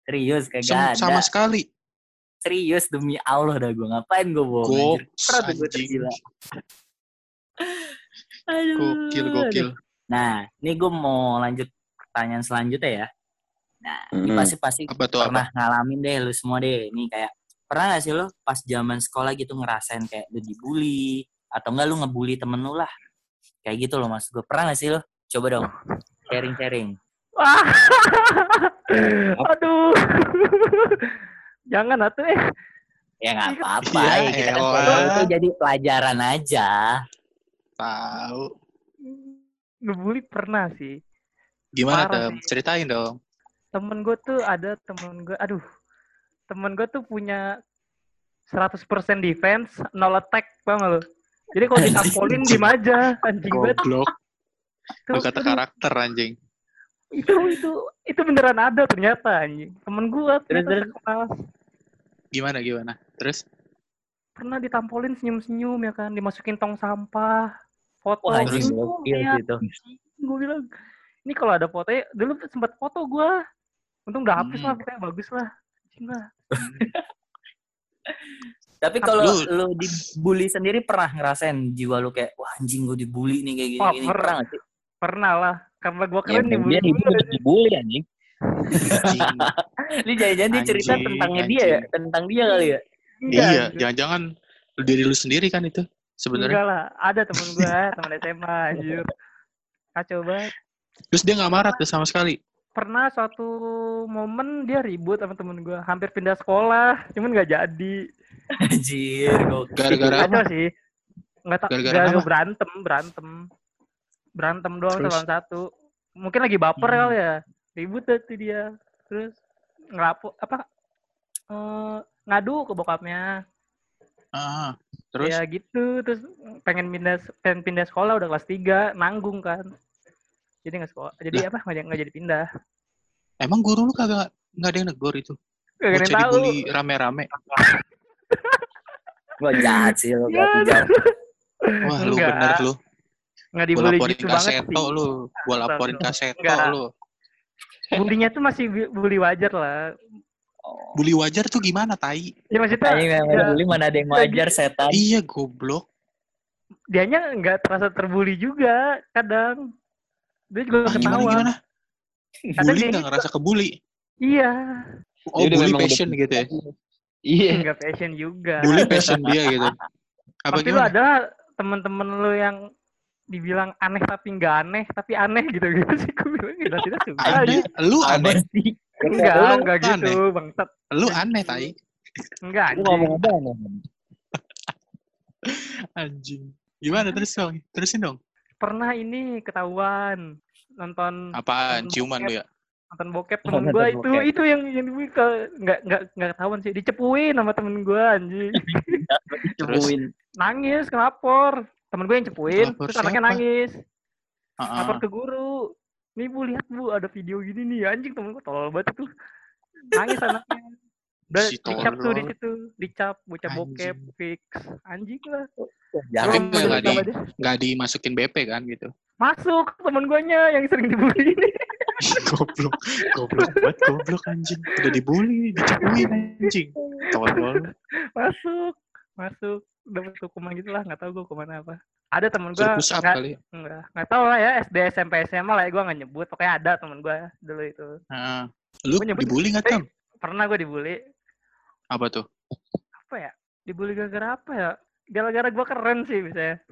Serius kagak Sem- ada. sama sekali. Serius demi Allah dah gue ngapain gue bohong Pernah tuh gue tergila. Aduh. Gokil, gokil. Nah, ini gue mau lanjut pertanyaan selanjutnya ya. Nah, ini Hmm. pasti pasti Apa tuh apa? pernah ngalamin deh lu semua deh. Ini kayak pernah gak sih lu pas zaman sekolah gitu ngerasain kayak lu dibully atau enggak lu ngebully temen lu lah. Kayak gitu loh mas gue. Pernah gak sih lu? Coba dong. Sharing-sharing. Wah. Aduh. Jangan atuh eh. Ya nggak apa-apa. Ya ya, kita kan itu jadi pelajaran aja. Tahu. Ngebully pernah sih. Gimana Parah Tem? sih. Ceritain dong. Temen gue tuh ada temen gue, aduh. Temen gue tuh punya 100% defense, nol attack, gak lu? Jadi kalau ditampolin diem aja, anjing banget. Goblok. Lu Tuh, kata karakter anjing. itu itu itu beneran ada ternyata anjing. Temen gue Terus, terus. ternyata sekelas Gimana gimana? Terus pernah ditampolin senyum-senyum ya kan, dimasukin tong sampah, foto, Wah anjing gokil ya. sih itu. gue bilang ini kalau ada fotonya dulu sempat foto gue untung udah hapus Hmm. lah pokoknya bagus lah Anjing lah. Tapi kalau Lu- dibully sendiri pernah ngerasain jiwa lu kayak wah anjing gue dibully nih kayak gini, Wah, gini. pernah. gak sih? pernah lah karena gue Ya, keren nih dia dibully, dibully anjing. anjing. Ini jangan-jangan dia cerita Anjing, tentangnya dia ya, tentang dia kali ya. Iya, jangan-jangan lu diri lu sendiri kan itu sebenarnya. enggak lah ada temen gue temen SMA anjir kacau banget Terus dia nggak marah tuh sama sekali. pernah suatu momen dia ribut sama temen gue hampir pindah sekolah cuman nggak jadi Anjir. Gara-gara apa? sih nggak tak Gara-gara gara-gara apa? berantem berantem berantem doang Terus? lawan satu mungkin lagi baper Hmm. kali ya ribut tuh dia terus ngelapo apa eh, ngadu ke bokapnya Ah, terus ya gitu terus pengen pindah pengen pindah sekolah udah kelas 3 nanggung kan jadi nggak sekolah jadi apa nggak jadi pindah emang guru lu kagak nggak ada yang negor itu? gak ada yang tahu dibully rame-rame. Gua jahat sih lu, berarti jahat. Wah, lu Enggak. bener lu. nggak dibully gitu banget sih lu. Gua laporin ke Seto Enggak. lu. bulinya tuh masih bully wajar lah Bully wajar tuh gimana, tai? ya maksudnya Anjing yang ya, bully mana ada yang wajar setan. Iya, goblok. dianya nggak terasa terbully juga kadang dia juga Ah, gimana, ketawa gimana? Kadang Bully dia nggak gitu. ngerasa kebully. iya Oh, Dia udah bully memang udah- passion gitu ya? Iya. nggak passion juga Bully passion dia gitu. Apa pasti lu gimana? ada temen-temen lu yang dibilang aneh tapi nggak aneh tapi aneh gitu gitu sih gue bilang tidak tidak suka Ada, lu aneh. sih? Enggak Lu enggak aneh. gitu bangsat Lu aneh, tai. enggak Lu anjing ngomong apa aneh? Anjing. Gimana terus dong? Terusin dong. pernah ini ketahuan nonton Apaan? Nonton Ciuman lu ya? nonton bokep temen nonton gue itu bokep. itu yang yang gue ke- nggak nggak nggak ketahuan sih dicepuin sama temen gue anjing Dicepuin. nangis ngelapor temen gue yang cepuin terus anaknya nangis Heeh. lapor ke guru nih bu lihat bu ada video gini nih anjing temen gue tolol banget tuh nangis anaknya Udah Si dicap tuh di situ, dicap bocah bokep fix. Anjing lah. Jangan Tapi Gua nggak di-. Nggak dimasukin BP kan gitu. Masuk temen guanya yang sering dibully ini. goblok, goblok banget, goblok anjing. Udah dibully, dicapuin anjing. Tolol. masuk, masuk. Dapat hukuman gitu lah, nggak tahu gue ke mana apa. Ada temen gue, nggak kali. nggak nggak tahu lah ya SD SMP SMA lah ya gue nggak nyebut. Pokoknya ada temen gue dulu itu. Nah, lu Gua nyebut- dibully nggak tam? Pernah gue dibully. Apa tuh? Apa ya? Dibully gara-gara apa ya? Gara-gara gue keren sih misalnya.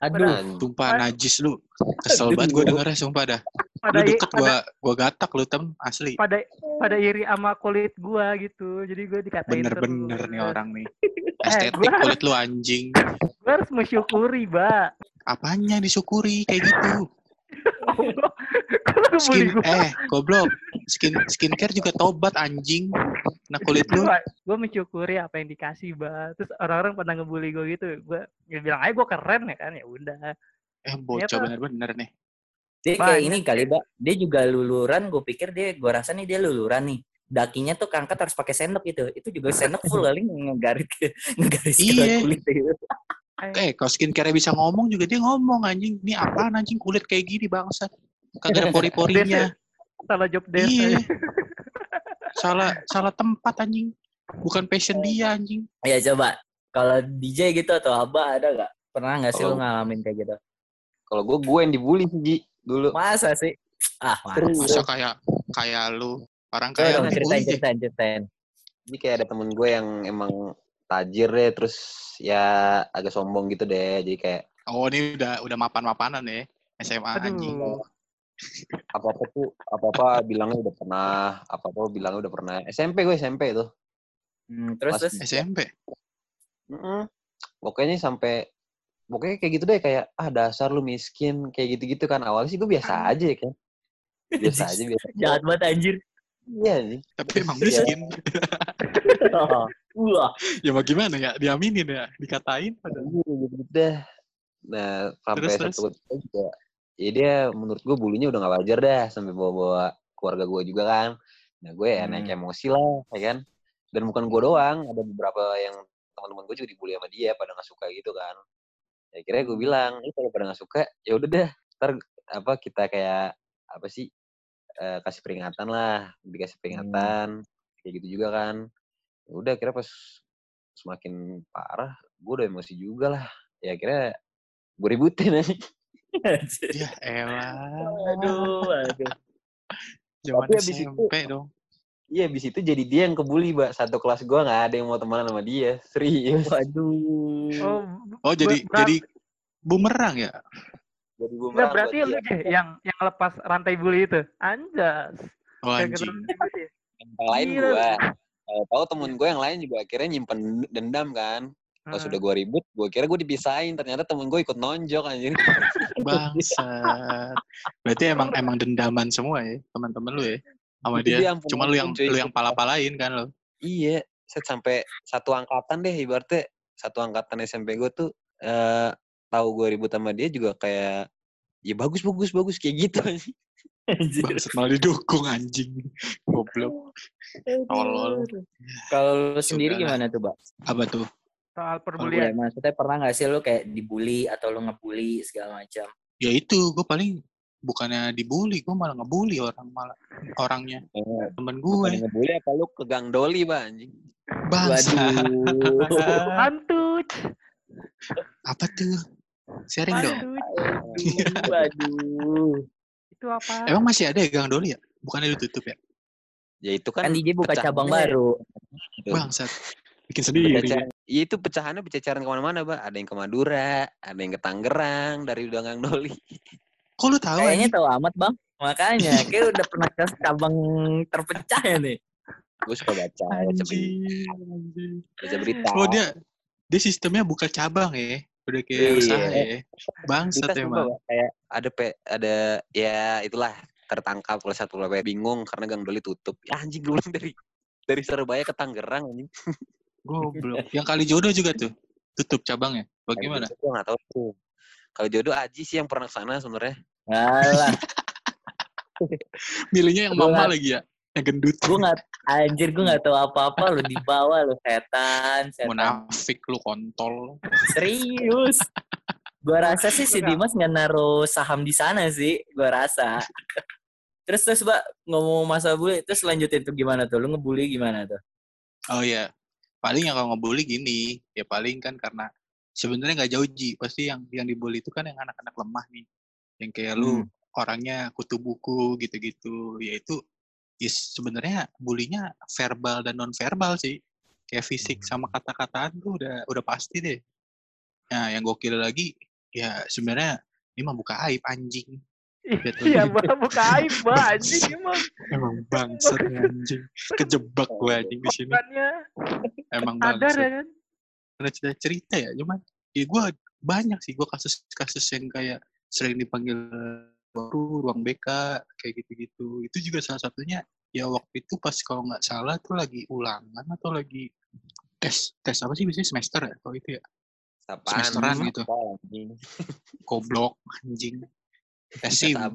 Aduh. Tumpah Aduh. najis lu. Kesel banget gue dengernya sumpah dah. Pada Lu deket pada gua gua gatak lu tem asli. pada pada iri sama kulit gua gitu. Jadi gue dikatain Bener-bener terus. nih orang nih. Eh, Estetik kulit lu anjing. Gue harus mensyukuri, Mbak. Apanya disyukuri kayak gitu? Skin gue, eh goblok. Skin skincare juga tobat anjing. Nah kulit lu gue mensyukuri apa yang dikasih, Mbak. Terus orang-orang pada ngebully gue gitu. Gue bilang aja gue keren ya kan. Ya udah. eh bocah bener-bener nih. dia kayak Banyak. ini kali, Mbak. Dia juga luluran, gue pikir dia, gue rasa nih dia luluran nih. Dakinya tuh keangkat harus pakai sendok gitu. Itu juga sendok full kali ngegaris ke ngegaris ke Iya. kulit gitu. Eh kalau skincare bisa ngomong juga dia ngomong anjing. Ini apaan anjing kulit kayak gini bangsat. Kagak ada pori-porinya. Salah job desk. Iya. aja. salah salah tempat anjing. Bukan passion dia anjing. Ya coba, kalau DJ gitu atau Abah ada gak? Pernah gak sih lu Kalau- ngalamin kayak gitu? Kalau gue gue yang dibully sih Ji, dulu. Masa sih? Ah, masa. Masa kayak kayak lu orang Coba kaya dong lu ceritain, dibully. ceritain, ceritain. Jadi kayak ada temen gue yang emang tajir deh, terus ya agak sombong gitu deh. Jadi kayak Oh ini udah udah mapan-mapanan ya. SMA anjing. Aduh. apa-apa tuh, apa-apa bilangnya udah pernah, apa-apa bilangnya udah pernah. SMP gue SMP tuh. Hmm, terus, terus? SMP. Mm-mm. Pokoknya sampai pokoknya kayak gitu deh kayak ah dasar lu miskin kayak gitu-gitu kan awalnya sih gue biasa aja ya kan biasa aja biasa aja. Jahat banget anjir. Iya nih Tapi emang Iya. miskin. Wah, ya mau gimana ya? Diaminin ya, dikatain. gitu gitu dah nah sampai Terus, satu ketika juga ya dia menurut gue bulunya udah gak wajar dah sampai bawa-bawa keluarga gue juga kan nah gue ya naik Hmm. emosi lah ya kan dan bukan gue doang ada beberapa yang teman-teman gue juga dibully sama dia pada nggak suka gitu kan ya kira gue bilang ini kalau pada nggak suka ya udah deh ntar apa kita kayak apa sih eh, kasih peringatan lah dikasih peringatan kayak gitu juga kan ya udah kira pas semakin parah gue udah emosi juga lah ya kira gue ributin aja anjir. Ya elah. Aduh, aduh. Zaman Tapi abis itu- dong. iya abis itu jadi dia yang kebuli mbak satu kelas gue nggak ada yang mau temenan sama dia serius Waduh. Oh, Oh jadi jadi bumerang ya? Jadi gue Nggak, berarti lu Je, yang yang lepas rantai bully itu. Anjas. Oh anjing. yang lain gue tahu temen gue yang lain juga akhirnya nyimpen dendam kan pas Ah. udah gue ribut gue kira gue dipisahin ternyata temen gue ikut nonjok anjir Bangsat. Berarti emang emang dendaman semua ya teman-teman lu ya sama dia. dia ampun Cuma lu yang cuy. lu yang pala-palain kan lo. iya set sampai satu angkatan deh ibaratnya satu angkatan SMP gue tuh eh tahu gue ribut sama dia juga kayak ya bagus bagus bagus kayak gitu. Bangsat malah didukung anjing. Goblok. Tolol. Kalau lu sendiri Sudahlah. gimana tuh, Mbak? Apa tuh? Soal perbulian. maksudnya pernah nggak sih lu kayak dibully atau lu ngebully segala macam? Ya itu gue paling bukannya dibully, gue malah ngebully orang malah orangnya Eh, temen gue. ngebully apa lu ke gang doli bang. Waduh. Hantu. Apa tuh? Sharing dong. Hantu. Waduh. Itu apa? Emang masih ada ya Gang Doli ya? Bukannya ditutup ya? ya itu kan Kan DJ buka pecahannya- cabang baru. Gitu. Bangsat. Bikin sendiri. Bercecer- Iya itu pecahannya berceceran ke mana-mana, Pak. Ada yang ke Madura, ada yang ke Tangerang dari Gang Doli. Kok lu tahu Kayaknya tahu amat, Bang. Makanya, kayak udah pernah ke cabang terpecah ya nih. Gue suka baca, baca berita. Baca berita. Oh dia dia sistemnya buka cabang ya. Udah kayak Iya. usaha ya. Bangsat Kita emang. kayak ada pe, ada ya itulah tertangkap oleh satu level bingung karena Gang Doli tutup. Ya, anjing gue dari dari Surabaya ke Tangerang anjing. Goblok. Yang kali jodoh juga tuh. Tutup cabangnya. Bagaimana? Gue nggak tahu tuh. Kalau jodoh Aji sih yang pernah ke sana sebenarnya. Alah, Milihnya yang mama lagi ya. Yang gendut. Gue nggak anjir gue nggak tahu apa-apa. Lu di bawah lu setan setan. Munafik lu kontol. Serius? Gue rasa sih si. Dimas nggak naruh saham di sana sih gue rasa. Terus terus mbak ngomong masa bully terus lanjutin tuh gimana tuh? Lu ngebully gimana tuh? Oh ya paling yang kalau ngebully gini ya paling kan karena sebenarnya nggak jauh ji. Pasti yang yang dibully itu kan yang anak-anak lemah nih. Yang kayak lu orangnya kutu buku gitu-gitu. Ya itu ya sebenarnya bulinya verbal dan non verbal sih kayak fisik sama kata-kataan tuh udah udah pasti deh nah yang gokil lagi ya sebenarnya ini mah buka aib anjing. Iya, Mbak, buka aib, Mbak. Anjing emang. emang bangsat nih, anjing kejebak gue anjing di sini emang bangsat ya kan? pernah cerita cerita ya cuman ya gue banyak sih gue kasus-kasus yang kayak sering dipanggil baru ruang BK kayak gitu-gitu. Itu juga salah satunya ya waktu itu pas kalau nggak salah tuh lagi ulangan atau lagi tes tes apa sih biasanya semester ya kalau itu ya? Apaan? Semesteran gitu. goblok anjing. Tes sim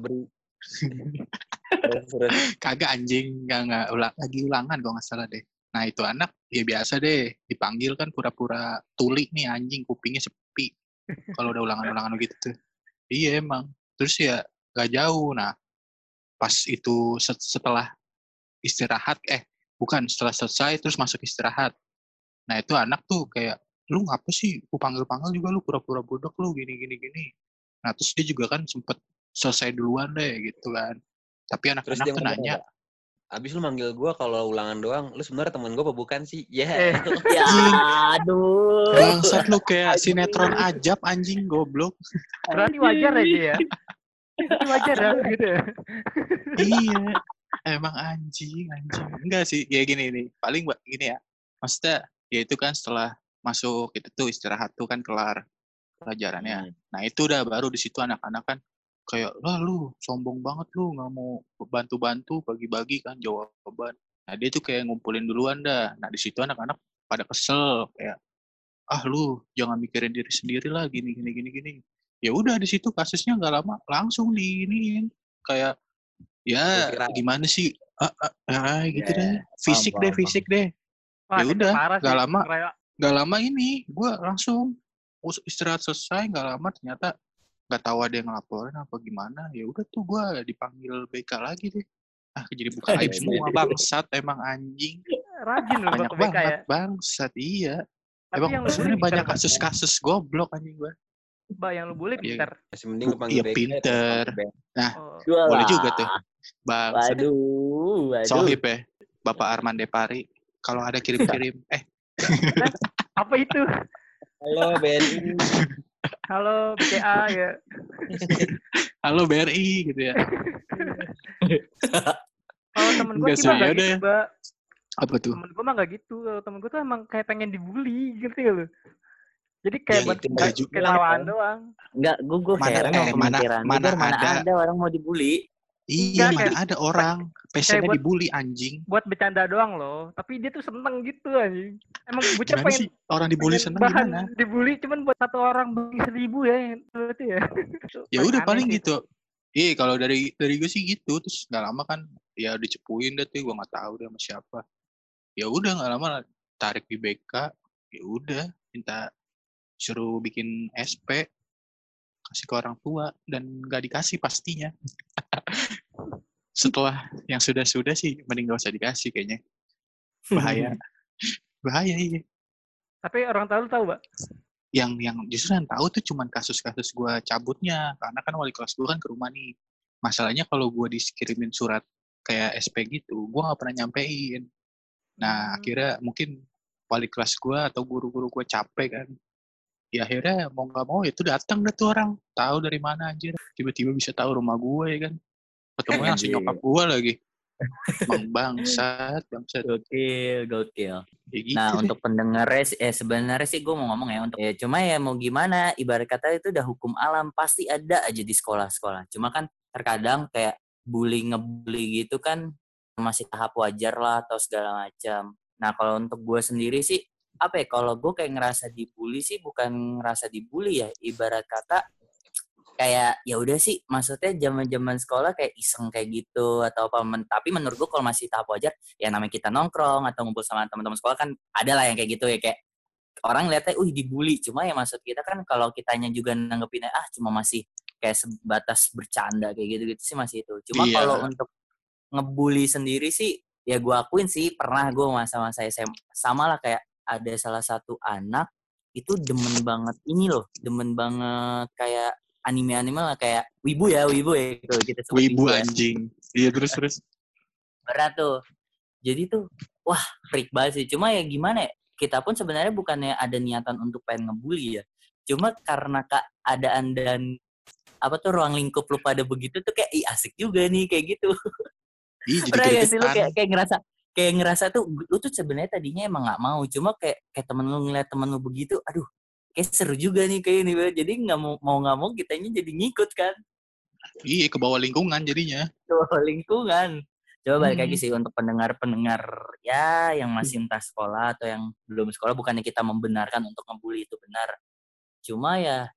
kagak anjing nggak nggak ulang lagi ulangan kalau nggak salah deh. Nah itu anak ya biasa deh dipanggil kan pura-pura tuli nih anjing kupingnya sepi. Kalau udah ulangan-ulangan gitu tuh. Iya emang. Terus ya nggak jauh nah pas itu set- setelah istirahat eh bukan setelah selesai terus masuk istirahat nah itu anak tuh kayak lu ngapa sih ku panggil-panggil juga lu pura-pura bodoh lu gini gini gini nah terus dia juga kan sempet selesai duluan deh gitu kan tapi Terus anak-anak dia tuh nanya apa? Abis lu manggil gue kalau ulangan doang, lu sebenarnya temen gue apa bukan sih? Ya. Eh. ya aduh bangsat lu kayak sinetron ajab anjing goblok Berarti wajar dia ya? Berarti wajar. Ya gitu ya? iya emang anjing anjing. Enggak sih ya gini nih paling buat gini ya. Maksudnya ya itu kan setelah masuk itu tuh istirahat tuh kan kelar pelajarannya. Hmm. nah itu udah baru di situ anak-anak kan kayak lah lu sombong banget lu nggak mau bantu-bantu bagi-bagi kan jawaban. Nah dia tuh kayak ngumpulin duluan dah. Nah di situ anak-anak pada kesel kayak ah lu jangan mikirin diri sendiri lah gini gini gini gini ya udah di situ kasusnya nggak lama langsung diiniin. Kayak ya gimana sih? Ah, ah, ah, gitu Ya, deh. fisik paham, deh paham. fisik deh. Ya udah, nggak lama. Nggak lama ini gue langsung istirahat selesai nggak lama ternyata nggak tahu ada yang ngelaporin apa gimana. Ya udah tuh gue dipanggil BK lagi deh. Ah jadi buka aib Iya, semua bangsat emang anjing. Rajin loh banyak ke BK ya. banget bangsat iya. Tapi emang sebenarnya banyak kasus-kasus goblok anjing gue Mbak, yang lu bully Iya. pinter. Masih mending kepanggil iya, pinter. kepanggil Oh. boleh juga tuh bangsat waduh waduh sohib ya Bapak Arman Depari kalau ada kirim-kirim eh Apa itu? Halo BNI. Halo BCA ya. halo BRI gitu ya Kalau temen gue sih mah gitu, Mbak. apa tuh Temen gue mah nggak gitu. Kalau temen gue tuh emang kayak pengen dibully gitu ya loh. Jadi kayak Ya, buat itu juga. ketawaan doang. Enggak, gue gue Mana- heran eh, mana- mana mana ada. ada orang mau dibully. iya Enggak, mana kayak- ada orang pesennya buat- dibully anjing Buat bercanda doang loh. Tapi dia tuh seneng gitu anjing. Emang bocah pengen sih orang dibully seneng bahan gimana dibully cuman buat satu orang bagi seribu ya berarti ya. ya udah paling sih. gitu iya kalau dari dari gue sih gitu terus nggak lama kan ya dicepuin deh tuh gue nggak tahu deh sama siapa ya udah nggak lama tarik di BK ya udah minta suruh bikin SP kasih ke orang tua dan nggak dikasih pastinya. Setelah yang sudah-sudah sih mending gak usah dikasih kayaknya. Bahaya. Bahaya iya. Tapi orang tahu tahu, Mbak. yang yang justru yang tahu tuh cuman kasus-kasus gue cabutnya. Karena kan wali kelas gue kan ke rumah nih. Masalahnya kalau gue dikirimin surat kayak SP gitu gue nggak pernah nyampein. Nah Hmm. akhirnya mungkin wali kelas gue atau guru-guru gue capek kan ya akhirnya mau nggak mau itu datang deh tuh orang tahu dari mana anjir tiba-tiba bisa tahu rumah gue ya kan ketemu langsung nyokap gue lagi Bang bangsat bangsat Gokil, gokil. ya gitu Nah, deh. untuk pendengarnya sih, eh sebenarnya sih gue mau ngomong ya untuk ya cuma ya mau gimana ibarat kata itu udah hukum alam pasti ada aja di sekolah-sekolah. Cuma kan terkadang kayak bully ngebully gitu kan masih tahap wajar lah atau segala macam. Nah, kalau untuk gue sendiri sih apa ya kalau gue kayak ngerasa dibully sih bukan ngerasa dibully ya ibarat kata kayak ya udah sih maksudnya zaman-zaman sekolah kayak iseng kayak gitu atau apa men tapi menurut gue kalau masih tahap wajar ya namanya kita nongkrong atau ngumpul sama teman-teman sekolah kan ada lah yang kayak gitu ya kayak orang lihatnya uh dibully cuma ya maksud kita kan kalau kitanya juga nanggepinnya ah cuma masih kayak sebatas bercanda kayak gitu-gitu sih masih itu cuma Iya. kalau untuk ngebully sendiri sih ya gue akuin sih pernah gue masa-masa SMA sama lah kayak ada salah satu anak itu demen banget ini loh demen banget kayak anime-anime lah kayak wibu ya wibu ya gitu kita sebut Wibu ya. anjing. Iya terus terus. berat tuh. Jadi tuh wah freak banget sih. Cuma ya gimana ya kita pun sebenarnya bukannya ada niatan untuk pengen ngebully ya. Cuma karena keadaan dan apa tuh ruang lingkup lu pada begitu tuh kayak ih asik juga nih kayak gitu. Ih jadi pernah gak sih lu kayak, kayak ngerasa kayak ngerasa tuh lu tuh sebenarnya tadinya emang nggak mau cuma kayak kayak temen lu ngeliat temen lu begitu aduh kayak seru juga nih kayak ini jadi nggak mau mau nggak mau kitanya jadi ngikut kan Iya ke bawah lingkungan jadinya. tuh lingkungan. Coba balik lagi Hmm. sih untuk pendengar-pendengar ya yang masih entah sekolah atau yang belum sekolah bukannya kita membenarkan untuk ngebully itu benar. Cuma ya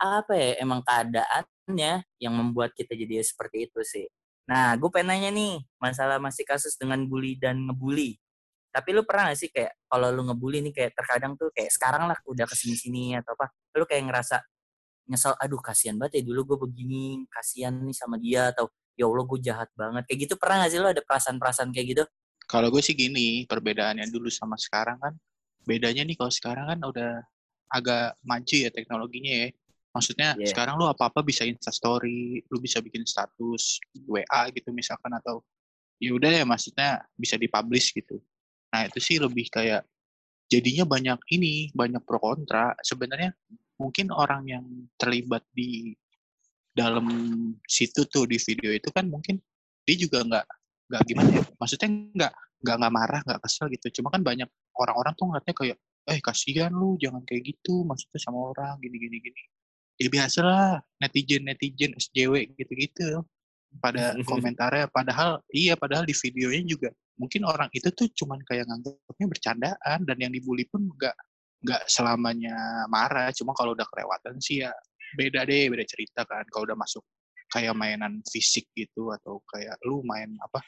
apa ya emang keadaannya yang membuat kita jadi seperti itu sih. Nah, gue pengen nanya nih, masalah masih kasus dengan bully dan ngebully. Tapi lu pernah gak sih kayak kalau lu ngebully nih kayak terkadang tuh kayak sekarang lah udah ke sini-sini atau apa, lu kayak ngerasa nyesel, aduh kasihan banget ya dulu gue begini, kasihan nih sama dia atau ya Allah gue jahat banget. Kayak gitu pernah gak sih lu ada perasaan-perasaan kayak gitu? Kalau gue sih gini, perbedaannya dulu sama sekarang kan, bedanya nih kalau sekarang kan udah agak maju ya teknologinya ya. Maksudnya Iya. sekarang lu apa-apa bisa instastory, lu bisa bikin status WA gitu misalkan atau ya udah ya maksudnya bisa dipublish gitu. Nah itu sih lebih kayak jadinya banyak ini, banyak pro kontra. Sebenarnya mungkin orang yang terlibat di dalam situ tuh di video itu kan mungkin dia juga nggak nggak gimana ya maksudnya nggak nggak nggak marah nggak kesel gitu cuma kan banyak orang-orang tuh ngeliatnya kayak eh kasihan lu jangan kayak gitu maksudnya sama orang gini gini gini ya biasalah netizen netizen SJW gitu gitu pada komentarnya padahal iya padahal di videonya juga mungkin orang itu tuh cuman kayak nganggapnya bercandaan dan yang dibully pun nggak nggak selamanya marah. Cuma kalau udah kelewatan sih ya beda deh beda cerita kan. Kalau udah masuk kayak mainan fisik gitu atau kayak lu main apa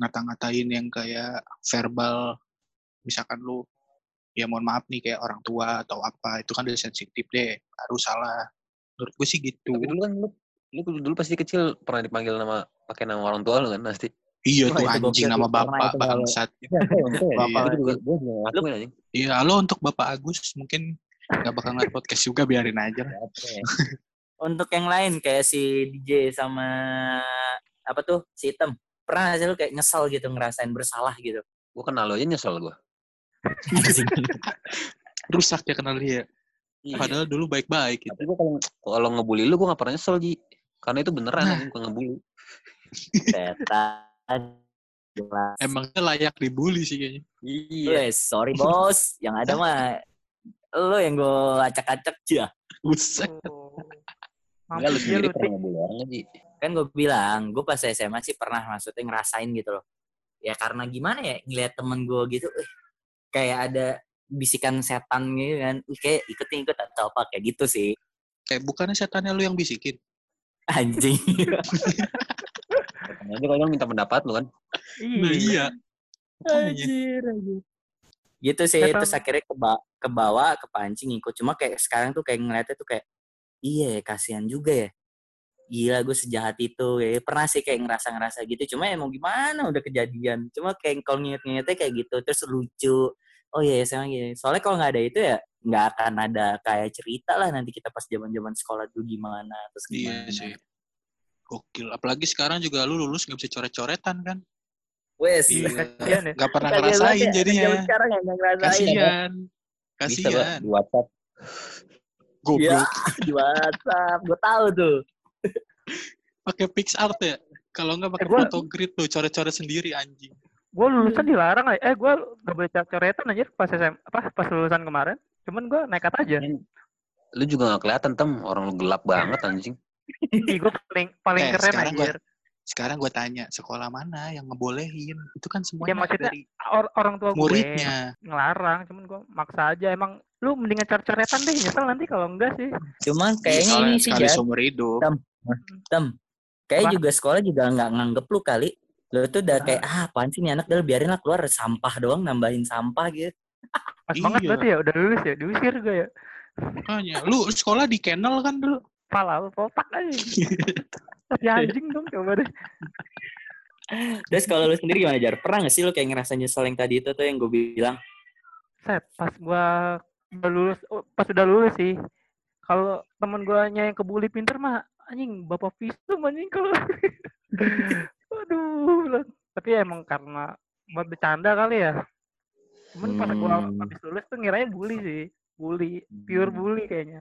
ngata-ngatain yang kayak verbal misalkan lu ya mohon maaf nih kayak orang tua atau apa itu kan udah sensitif deh baru salah menurut gue sih gitu Tapi dulu kan lu, lu dulu pasti kecil pernah dipanggil nama pakai nama orang tua lu kan pasti. iya tuh itu anjing nama bapak itu kalau- bangsat Bapak Itu juga iya halo untuk bapak Agus mungkin nggak bakal ngeliat podcast juga biarin aja lah Untuk yang lain kayak si DJ sama apa tuh si Item. Pernah gak sih lu kayak nyesel gitu ngerasain bersalah gitu? Gue kenal lo aja nyesel gue. rusak ya kenal dia Iya. padahal dulu baik-baik gitu Tapi gue kalau kalau ngebully lu gue gak pernah nyesel Ji. Karena itu beneran Nah. bukan ngebully. Setan. Jelas. emangnya layak dibully sih kayaknya Iya. Wes, sorry bos. Yang ada mah lo yang gue acak-acak ya. Buset. Oh. Enggak lu sendiri pernah ngebully orang Ji. Kan gue bilang, gue pas SMA sih pernah maksudnya ngerasain gitu loh. Ya karena gimana ya, ngeliat temen gue gitu, eh, kayak ada bisikan setan gitu kan. Kayak ikut nih, ikut atau apa, kayak gitu sih. kayak bukannya setannya lu yang bisikin Anjing. Aja kalau minta pendapat lu kan. nah iya Makanya. Anjir, anjir. Gitu sih, Setan. terus akhirnya ke, ke bawah, kepancing ikut. Cuma kayak sekarang tuh kayak ngeliatnya tuh kayak, iya ya, kasihan juga ya. Gila gue sejahat itu. Ya, pernah sih kayak ngerasa-ngerasa gitu. Cuma ya mau gimana udah kejadian. Cuma kayak kalau nginget-ngingetnya kayak gitu. Terus lucu. Oh iya, sama gini. Soalnya kalau nggak ada itu ya nggak akan ada kayak cerita lah nanti kita pas zaman-zaman sekolah dulu gimana. Terus gimana. iya sih gokil apalagi sekarang juga lu lulus nggak bisa coret-coretan kan Wes. iya ya. nggak pernah banget ngerasain ya, jadinya zaman sekarang ya nggak ngerasain. kasihan Bisa Pak, kasihan di WhatsApp. Iya, goblok di WhatsApp. Gue tahu tuh. Pakai PixArt ya kalau nggak pakai Eh, gua- photogrid lu coret-coret sendiri anjing Gue lulusan dilarang aja. Eh, gue gak boleh coret-coretan aja pas SM, apa pas lulusan kemarin. Cuman gue nekat aja. Lu juga gak kelihatan tem, orang lu gelap banget anjing. Ih, gue paling paling Eh, keren sekarang gua- sekarang gue tanya sekolah mana yang ngebolehin itu kan semuanya Ya, maksudnya dari Or- orang tua gue muridnya ngelarang, cuman gue maksa aja. Emang lu mendingan coret-coretan deh nyesel nanti kalau enggak sih Cuman kayaknya Soalnya ini sih sekali Jar. seumur hidup. Tem. Kayak Apa? juga sekolah juga nggak nganggep lu kali. Lu tuh udah kayak ah apaan sih nih anak udah biarin lah keluar sampah doang nambahin sampah gitu. pas banget Iya. berarti ya udah lulus ya diusir gue ya Makanya. Lu sekolah di kennel kan dulu? pala lu potak aja tapi anjing dong coba deh Terus kalau lu sendiri gimana Jar? Pernah gak sih lu kayak ngerasa nyesel yang tadi itu tuh yang gue bilang? set pas gua udah lulus oh, pas udah lulus sih kalau temen gua yang kebuli pinter mah anjing bapak visum anjing kalau aduh tapi emang karena buat bercanda kali ya cuman pas gua Hmm. habis lulus tuh ngiranya bully sih bully pure Hmm. bully kayaknya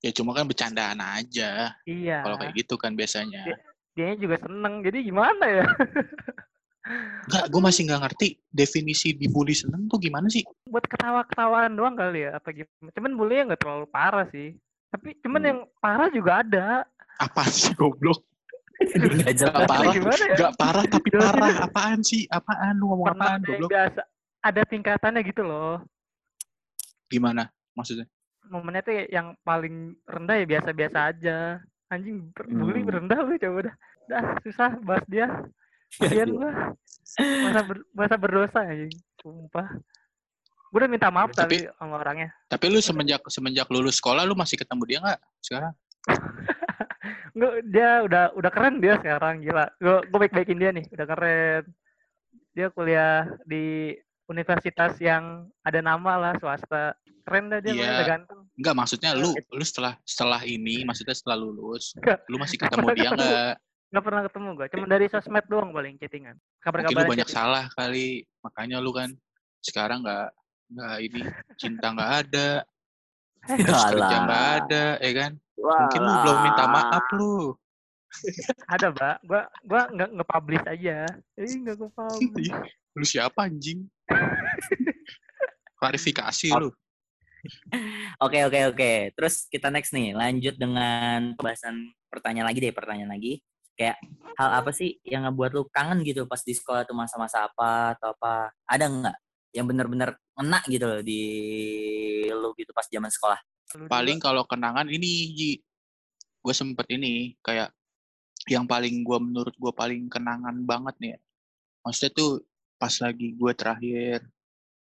Ya cuma kan bercandaan aja. iya Kalau kayak gitu kan biasanya. Iya. dianya juga seneng jadi gimana ya Enggak, gue masih nggak ngerti definisi dibully seneng tuh gimana sih? buat ketawa-ketawaan doang kali ya apa gimana cuman bully nggak terlalu parah sih tapi cuman Hmm. yang parah juga ada Apa sih goblok? Nggak jelas. Gak parah, gimana ya? gak parah tapi parah. deh. Apaan sih? Apaan? Lu ngomong pernah apaan goblok? biasa ada tingkatannya gitu loh Gimana maksudnya? momennya tuh yang paling rendah ya biasa-biasa aja anjing ber- bully Hmm. rendah lu coba dah dah susah bahas dia kasian gua masa ber, masa berdosa anjing sumpah gua udah minta maaf Tapi- tadi sama orangnya Tapi lu semenjak semenjak lulus sekolah lu masih ketemu dia nggak sekarang? Nggak, dia udah udah keren dia sekarang gila gua gua baik-baikin dia nih udah keren dia kuliah di universitas yang ada nama lah swasta keren dah dia Iya. makanya udah ganteng Enggak, maksudnya lu lu setelah setelah ini, maksudnya setelah lulus, Nggak. lu masih ketemu dia ketemu. nggak? nggak pernah ketemu gua cuma dari sosmed doang paling chattingan Mungkin kabar-kabar lu banyak salah kali, makanya lu kan sekarang nggak nggak ini cinta nggak ada, terus kerja nggak ada, ya kan? Mungkin lu belum minta maaf lu. ada mbak gua gua nggak nge-publish aja eh nggak nge-publish Ih, Lu siapa anjing? Klarifikasi lu. Oke oke oke. Terus kita next nih, lanjut dengan pembahasan pertanyaan lagi deh, pertanyaan lagi. Kayak hal apa sih yang ngebuat lu kangen gitu pas di sekolah tuh masa-masa apa atau apa? Ada nggak yang bener-bener ngena gitu loh di lu gitu pas zaman sekolah? Lu Paling kalau kenangan ini, Ji. Gue sempet ini, kayak yang paling gua menurut gua paling kenangan banget nih ya. Maksudnya tuh pas lagi gue terakhir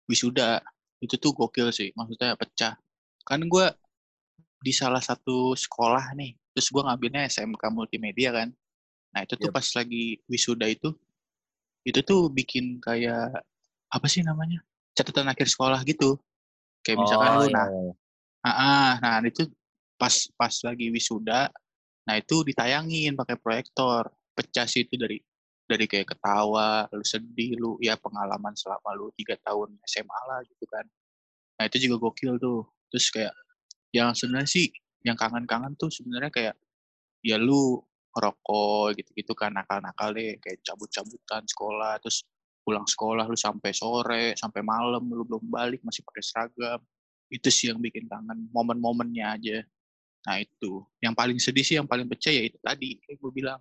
wisuda, itu tuh gokil sih. Maksudnya pecah. Kan gua di salah satu sekolah nih, terus gua ngambilnya SMK Multimedia kan. Nah itu tuh Yap. pas lagi wisuda itu, itu tuh bikin kayak, apa sih namanya? Catatan akhir sekolah gitu. Kayak misalkan Oh, lu, iya, nah iya. Ah, ah, nah itu pas pas lagi wisuda, nah itu ditayangin pakai proyektor. Pecah sih itu dari dari kayak ketawa, lu sedih, lu ya pengalaman selama lu tiga tahun SMA lah gitu kan. Nah itu juga gokil tuh. Terus kayak yang sebenarnya sih yang kangen-kangen tuh sebenarnya kayak ya lu ngerokok gitu-gitu kan nakal-nakal deh kayak cabut-cabutan sekolah terus pulang sekolah lu sampai sore sampai malam lu belum balik masih pakai seragam itu sih yang bikin kangen momen-momennya aja. Nah itu. Yang paling sedih sih yang paling pecah ya itu tadi kayak gue bilang.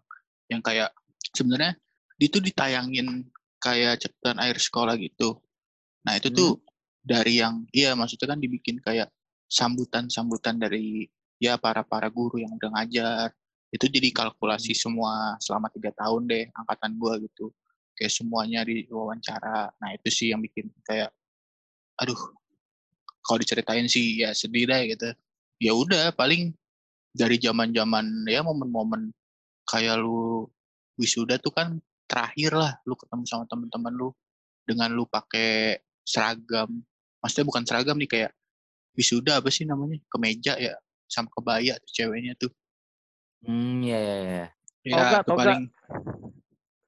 Yang kayak sebenarnya itu ditayangin kayak catatan air sekolah gitu. Nah itu tuh dari yang iya maksudnya kan dibikin kayak sambutan-sambutan dari ya para para guru yang udah ngajar. Itu jadi kalkulasi semua selama tiga tahun deh angkatan gua gitu. Kayak semuanya di wawancara nah itu sih yang bikin kayak aduh kalau diceritain sih ya sedih deh gitu. Ya udah paling dari zaman zaman ya momen-momen kayak lu wisuda tuh kan terakhir lah lu ketemu sama temen-temen lu dengan lu pakai seragam. Maksudnya bukan seragam nih kayak wisuda apa sih namanya? Kemeja ya sama kebaya tuh ceweknya tuh. Hmm, iya iya iya. ya Toga, itu toga. paling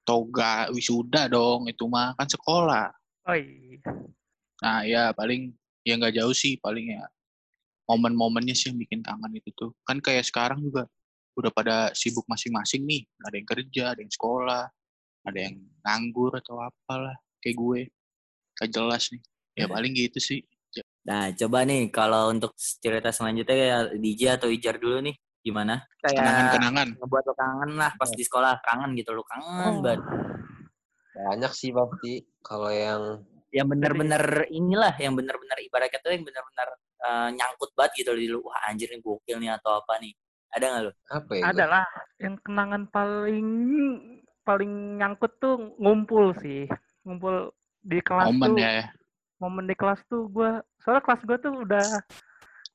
toga wisuda dong itu mah kan sekolah. Oh iya. Nah ya paling ya nggak jauh sih paling ya. Momen-momennya sih yang bikin kangen itu tuh. Kan kayak sekarang juga udah pada sibuk masing-masing nih. Ada yang kerja ada yang sekolah ada yang nganggur atau apalah kayak gue. Gak jelas nih. Ya paling gitu sih. Nah, coba nih kalau untuk cerita selanjutnya ya DJ atau Ijar dulu nih, gimana? Kayak kenangan-kenangan. ngebuat lo kangen lah pas di sekolah, kangen gitu lo kangen banget. Banyak sih pasti. Kalau yang Yang bener-bener inilah, yang bener-bener ibaratnya tuh yang bener-bener eh, nyangkut banget gitu di lu wah anjir nih gokil nih atau apa nih ada nggak lu Apa ya? Ada lah. Yang kenangan paling paling nyangkut tuh ngumpul sih. Ngumpul di kelas Momen tuh. ya. Momen di kelas tuh gua soalnya kelas gua tuh udah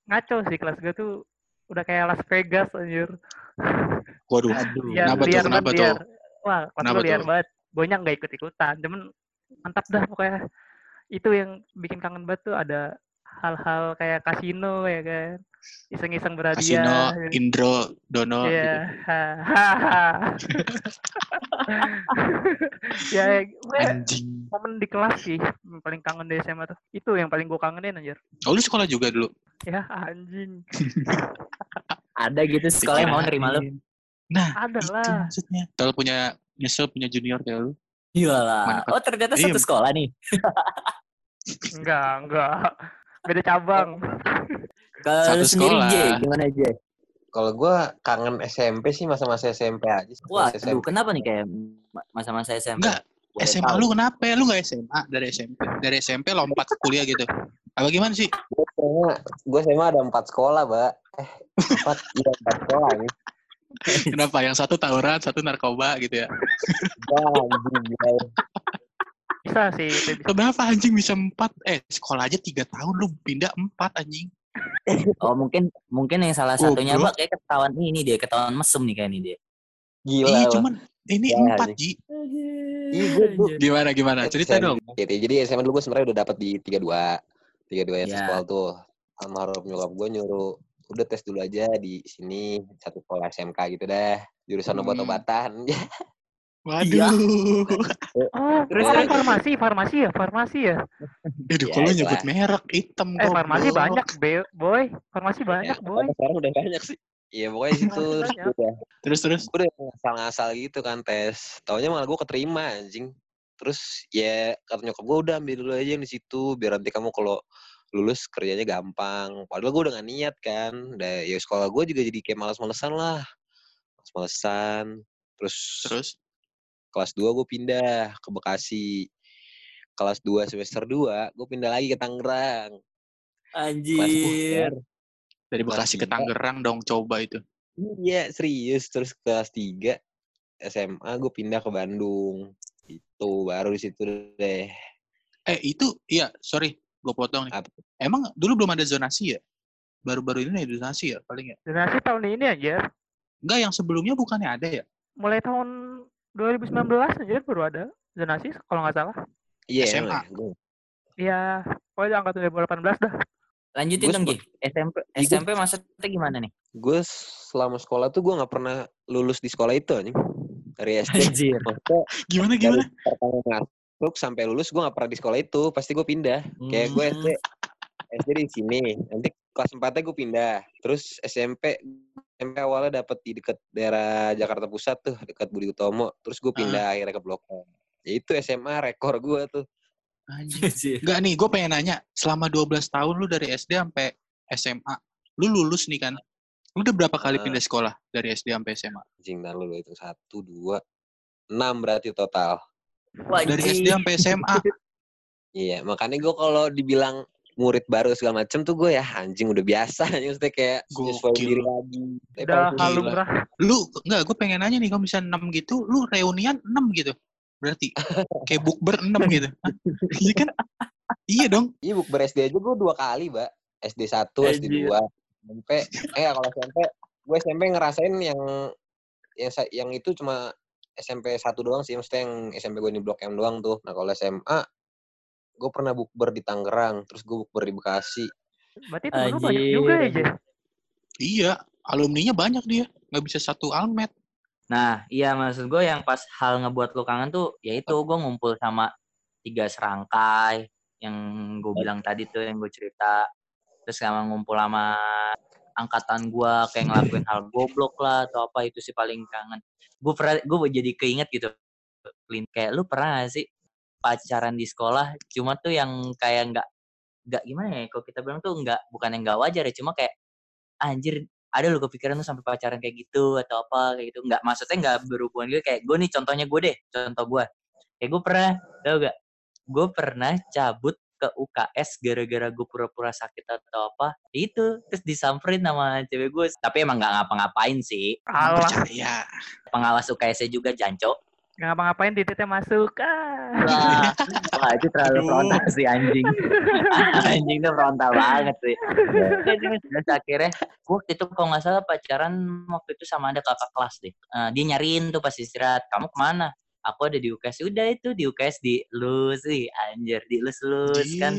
ngaco sih kelas gua tuh udah kayak Las Vegas anjir. Waduh. aduh Liar, Kenapa tuh, kenapa banget, tuh? Wah, kelas Kenapa gua liar tuh? banget. Banyak nggak ikut-ikutan. Cuman mantap dah pokoknya. Itu yang bikin kangen banget tuh ada hal-hal kayak kasino ya kan. Iseng-iseng berhadiah. Kasino, Indro, Dono. Iya. gitu. ya, gue Anjing. momen di kelas sih yang paling kangen di SMA tuh. Itu yang paling gue kangenin anjir. Oh, lu sekolah juga dulu? Ya anjing. ada gitu sekolah yang mau nerima lu Nah, Ada lah. maksudnya. Kalau punya nyesel punya junior kayak lu. iya Mana lah oh ternyata Iya. satu sekolah nih Enggak, enggak. Beda cabang. kalau Satu lu sendiri. J gimana J Kalau gue kangen SMP sih masa-masa SMP aja. sih. wah Masa aduh SMP. kenapa nih kayak masa-masa SMP Enggak, Boleh SMA tahu. lu kenapa? Lu nggak SMA dari SMP? Dari SMP lompat ke kuliah gitu. Apa gimana sih? Gue SMA, gue SMA ada empat sekolah, Mbak. Eh, empat, iya empat sekolah nih. Kenapa? Yang satu tawuran, satu narkoba gitu ya. Wah. Bisa sih, itu bisa. Kenapa anjing bisa empat? Eh, sekolah aja tiga tahun lu pindah empat anjing. oh mungkin mungkin yang salah satunya mbak kayak ketahuan ini dia ketahuan mesum nih kayak ini dia Gila. Iya, cuman ini Ya, empat. Ji. Iya, Gimana, gimana? Cerita SMA dong. Jadi, jadi SMA dulu gue sebenarnya udah dapat di 32. 32 ya Ya. sekolah tuh. Almarhum nyokap gue nyuruh udah tes dulu aja di sini satu sekolah SMK gitu dah. Jurusan Hmm. obat-obatan. Waduh. Oh, Terus, oh, terus. farmasi, farmasi ya, farmasi ya. Aduh, Ya, kalau nyebut merek hitam Eh, farmasi goblok. banyak, Be- boy. Farmasi banyak, Ya, boy. sekarang udah banyak sih. Iya pokoknya situ terus banyak. udah, Terus terus. gue udah ngasal-ngasal gitu kan tes. Taunya malah gue keterima anjing. Terus ya kata nyokap gue udah ambil dulu aja yang di situ biar nanti kamu kalau lulus kerjanya gampang. Padahal gue udah gak niat kan. Udah ya sekolah gue juga jadi kayak malas-malesan lah. Malas-malesan. Terus, Terus. Kelas 2 gue pindah ke Bekasi. Kelas 2 semester 2 gue pindah lagi ke Tangerang. Anjir Dari Kelas Bekasi ke. Tangerang dong coba itu. Iya serius terus kelas 3 SMA gue pindah ke Bandung itu baru di situ deh Eh, itu iya, sorry, gue potong nih. Apa? Emang dulu belum ada zonasi ya? Baru-baru ini ada zonasi ya paling ya? Donasi tahun ini aja. Enggak, yang sebelumnya bukannya ada ya? Mulai tahun 2019 aja baru ada zonasi kalau nggak salah. iya SMA. ya, Iya, pokoknya angkatan 2018 dah. lanjutin dong sempat- SMP gua- SMP maksudnya gimana nih gue selama sekolah tuh gue nggak pernah lulus di sekolah itu anjing dari SD anjir maksudnya Gimana gimana? pertama masuk sampai lulus gue nggak pernah di sekolah itu pasti gue pindah kayak gue SD Hmm. SD di sini nanti kelas 4 gue pindah terus SMP SMP awalnya dapet di dekat daerah Jakarta Pusat tuh dekat Budi Utomo terus gue pindah akhirnya ke Blok M ya itu SMA rekor gue tuh. Anjir. Enggak nih, gue pengen nanya. Selama 12 tahun lu dari SD sampai SMA, lu lulus nih kan? Lu udah berapa kali Ah. pindah sekolah dari SD sampai SMA? anjing dan lu itu satu dua enam berarti total Dari. SD sampai SMA. iya makanya gue kalau dibilang murid baru segala macem tuh gue ya anjing udah biasa maksudnya kayak Gokil. diri lagi Udah lah. Lu enggak, gue pengen nanya nih kalau misalnya 6 gitu, lu reunian 6 gitu. Berarti kayak bukber 6 gitu. Iya kan? Iya dong. Iya bukber SD aja gue dua kali, Mbak. SD 1, SD. 2. SMP, eh kalau SMP, gue SMP ngerasain yang yang yang itu cuma SMP 1 doang sih, maksudnya yang SMP gue di Blok M doang tuh. Nah kalau SMA, gue pernah bukber di Tangerang, terus gue bukber di Bekasi. Berarti temen lu banyak juga ya. Jay? Iya, alumninya banyak dia. Nggak bisa satu almet. Nah, iya maksud gue yang pas hal ngebuat lu kangen tuh, yaitu gue ngumpul sama tiga serangkai yang gue bilang tadi tuh yang gue cerita. Terus sama ngumpul sama angkatan gue kayak ngelakuin hal goblok lah atau apa itu sih paling kangen. Gue pernah, gue jadi keinget gitu. Kayak lu pernah gak sih pacaran di sekolah cuma tuh yang kayak nggak nggak gimana ya kalau kita bilang tuh nggak bukan yang nggak wajar ya cuma kayak anjir ada lu kepikiran lu sampai pacaran kayak gitu atau apa kayak gitu. Nggak maksudnya nggak berhubungan gitu kayak gue nih contohnya gue deh contoh gue kayak gue pernah tau gak gue pernah cabut ke UKS gara-gara gue pura-pura sakit atau apa itu terus disamperin sama cewek gue tapi emang nggak ngapa-ngapain sih. Alah, percaya. pengawas UKS ngapain jancok nggak ngapa-ngapain titiknya masuk. Ah. wah, wah itu terlalu frontal sih anjing. Anjing tuh frontal banget sih. Terus akhirnya gue waktu itu kalau nggak salah pacaran waktu itu sama ada kakak kelas deh. Eh, dia nyariin tuh pas istirahat kamu ke mana? Aku ada di UKS udah itu di UKS di lu sih anjir di lus lus kan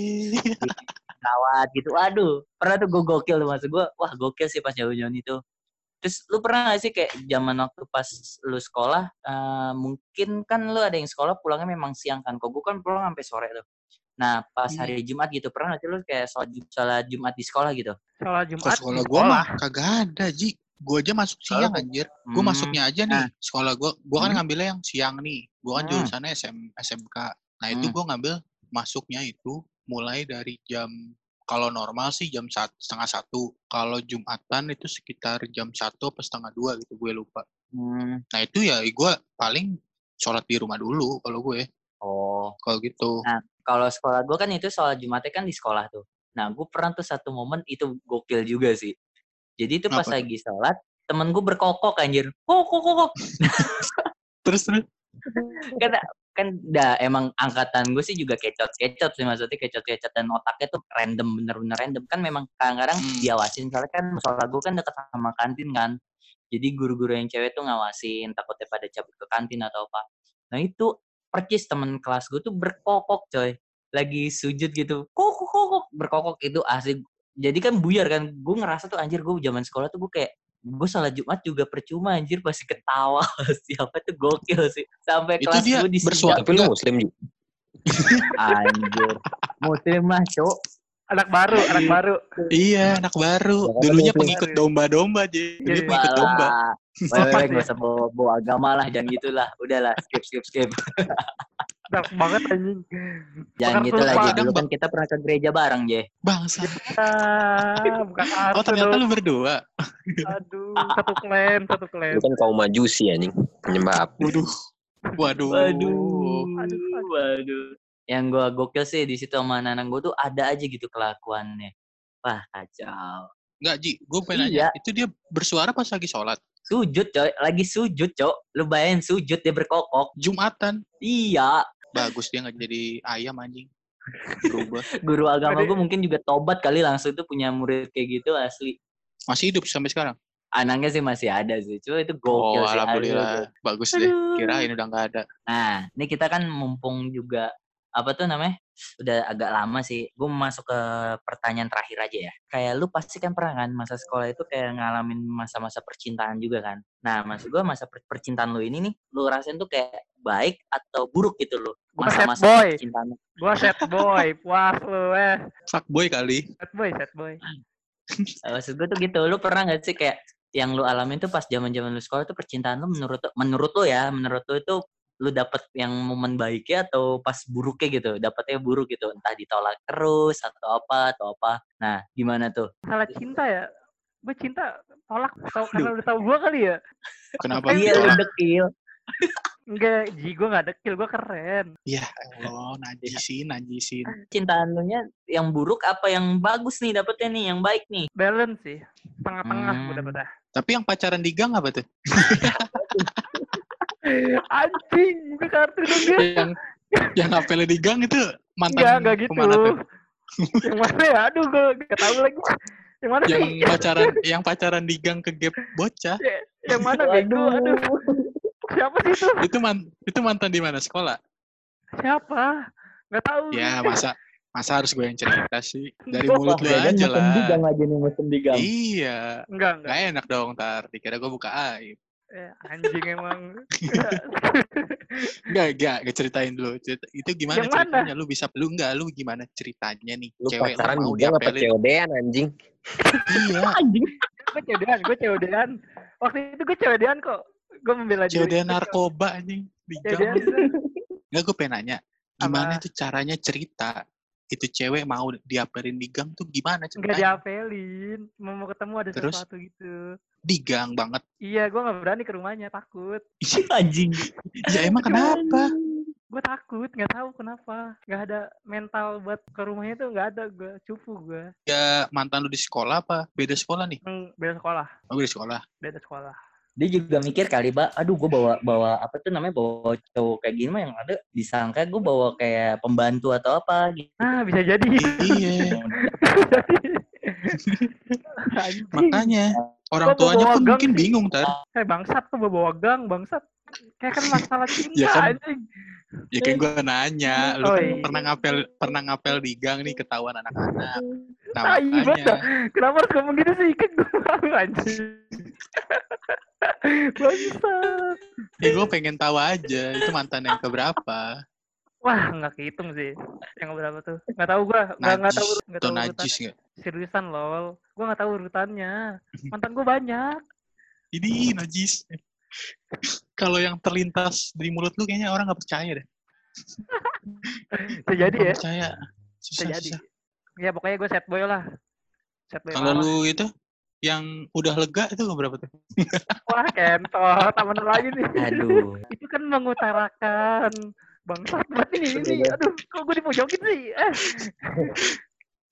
kawat gitu. Waduh pernah tuh gue gokil tuh maksud gue wah gokil sih pas jauh-jauh itu terus lu pernah gak sih kayak zaman waktu pas lu sekolah eh, mungkin kan lu ada yang sekolah pulangnya memang siang kan kok gue kan pulang sampai sore tuh nah pas Hmm. hari Jumat gitu pernah gak sih lu kayak sholat, sholat Jumat di sekolah gitu Sholat Ke Jumat sekolah di gua sekolah. mah kagak ada, Ji. Gua aja masuk siang Kalau- anjir. Gua Hmm, masuknya aja nih. Sekolah gua gua kan Hmm. ngambilnya yang siang nih. Gua kan Hmm. jurusannya SM, SMK. Nah, itu Hmm. gua ngambil masuknya itu mulai dari jam kalau normal sih jam sat- setengah satu. Kalau Jumatan itu sekitar jam satu apa setengah dua gitu, gue lupa. Hmm, Nah itu ya gue paling sholat di rumah dulu kalau gue. oh Kalau gitu. Nah, kalau sekolah gue kan itu sholat Jumatnya kan di sekolah tuh. Nah, gue pernah tuh satu momen itu gokil juga sih. Jadi itu pas Apa lagi sholat, temen gue berkokok anjir. Kok, kok, kok, kok. Terus terus. kan kan dah emang angkatan gue sih juga kecot-kecot sih maksudnya kecot-kecot dan otaknya tuh random bener-bener random kan memang kadang-kadang Hmm. diawasin soalnya kan sholat gue kan deket sama kantin kan jadi guru-guru yang cewek tuh ngawasin takutnya pada cabut ke kantin atau apa nah itu percis temen kelas gue tuh berkokok coy lagi sujud gitu kok kok kok kok. berkokok itu asli jadi kan buyar kan gue ngerasa tuh anjir gue zaman sekolah tuh gue kayak gue sholat Jumat juga percuma anjir pasti ketawa siapa tuh gokil sih sampai Itu kelas dia gue di bersuara- Tapi lu muslim juga. anjir muslim lah cok Anak baru, anak baru. Iya, anak baru. Dulunya muslim. pengikut domba-domba, Ji. Dulunya Iya. pengikut domba. Wewe gak usah bawa, bawa agama lah, jangan gitulah. Udahlah, skip, skip, skip. Anak banget anjing. Jangan Bukan gitu lah. Ji. Dulu kan kita pernah ke gereja bareng, Je. Bangsa. Ah, bukan aku Oh, ternyata dong. lu berdua. Aduh, satu klan, satu klan. Lu kan kaum majusi anjing. Penyembah api. Waduh. Waduh. Waduh, Aduh, waduh. Yang gua gokil sih di situ sama anak gue tuh ada aja gitu kelakuannya. Wah, kacau. Enggak, Ji. Gue pengen Iya. nanya. Itu dia bersuara pas lagi sholat. Sujud, coy. Lagi sujud, cok. Lu bayangin sujud, dia berkokok. Jumatan. Iya. Bagus dia nggak jadi ayam anjing. Berubah. Guru agama gue mungkin juga tobat kali langsung tuh punya murid kayak gitu asli. Masih hidup sampai sekarang. Anaknya sih masih ada sih. Cuma itu gokil Oh, sih. Aduh, alhamdulillah. Bagus deh. Aduh. Kirain udah nggak ada. Nah, ini kita kan mumpung juga apa tuh namanya? Udah agak lama sih. Gue masuk ke pertanyaan terakhir aja ya. Kayak lu pasti kan pernah kan masa sekolah itu kayak ngalamin masa-masa percintaan juga kan. Nah, maksud gue masa per- percintaan lu ini nih, lu rasain tuh kayak baik atau buruk gitu sad Masa-masa boy. Gua set boy, puas lu eh. Fuckboy kali. Set boy, set boy. Maksud gue tuh gitu, lu pernah gak sih kayak yang lu alamin tuh pas zaman-zaman lu sekolah tuh percintaan lu menurut menurut lu ya, menurut lu itu lu dapet yang momen baiknya atau pas buruknya gitu, dapetnya buruk gitu, entah ditolak terus atau apa atau apa. Nah, gimana tuh? Salah cinta ya. Gue cinta tolak tau, karena udah tahu gua kali ya. Kenapa Iya lu dekil. Enggak, Ji, gue gak dekil, gue keren. Ya Allah, najisin, najisin. Cintaan lu nya yang buruk apa yang bagus nih dapetnya nih, yang baik nih? Balance sih. Tengah-tengah Hmm. udah udah. Tapi yang pacaran di gang apa tuh? Anjing, buka kartu dong dia. yang yang apelnya di gang itu mantan Enggak, enggak gitu. tuh? yang mana ya? Aduh, gue gak tahu lagi. Yang mana Yang sih? pacaran yang pacaran di gang ke gap bocah. Yang mana bego? Aduh. Siapa sih itu? Itu man, itu mantan di mana sekolah? Siapa? Gak tahu. Ya masa masa harus gue yang cerita sih dari Oh, mulut lu aja lah. aja nih musim di gang. Iya, Enggak, enggak. nggak enak dong ntar. Dikira gue buka aib. Eh, anjing emang. Enggak, enggak, enggak ceritain dulu. Cerita, itu gimana Yang mana? ceritanya? Lu bisa lu enggak lu gimana ceritanya nih? Lu Cewek lu pacaran mau di gang apa. COD-an anjing? Iya, Anjing. gue cewedean, gue cewedean. Waktu itu gue cewedean kok. Gue membela diri. Narkoba anjing di Cewedean. gang. Enggak, gue pengen nanya. Gimana Apa? tuh caranya cerita? Itu cewek mau diapelin di gang tuh gimana ceritanya? diapelin. Mau, mau ketemu ada Terus? sesuatu gitu. Di gang banget. Iya, gue gak berani ke rumahnya, takut. Anjing. Ya emang kenapa? gue takut nggak tahu kenapa nggak ada mental buat ke rumahnya tuh nggak ada gue cupu gue Ya mantan lu di sekolah apa? Beda sekolah nih? Hmm, beda sekolah Oh, beda sekolah. beda sekolah Dia juga mikir kali, Mbak, aduh gue bawa bawa apa tuh namanya bawa cowok kayak gini mah yang ada disangka gue bawa kayak pembantu atau apa gitu. ah bisa jadi Iya. Makanya orang tuanya bawa pun mungkin sih. bingung tar. Eh bangsat tuh bawa gang bangsat. Kayak kan masalah cinta Ya kan, anjing. Ya kan gue nanya, lu Oh, kan iya. pernah ngapel pernah ngapel di gang nih ketahuan anak-anak. Nah Ah, iya, makanya Kenapa harus ngomong gitu sih? Kan gue anjing. Bangsat. ya gue pengen tahu aja itu mantan yang keberapa. Wah, nggak kehitung sih. Yang berapa tuh? Nggak tahu gua. Nggak nggak tahu nggak tahu najis nggak? Seriusan lol. Gua nggak tahu urutannya. Mantan gua banyak. Ini najis. Kalau yang terlintas di mulut lu kayaknya orang nggak percaya deh. Bisa jadi Nggak ya. percaya. Susah, jadi. susah. Ya pokoknya gue set boy lah. Set boy Kalau lu itu yang udah lega itu berapa tuh? Wah, kentot. Taman lagi nih. Aduh. itu kan mengutarakan bangsat banget ini ini aduh kok gue dipojokin sih eh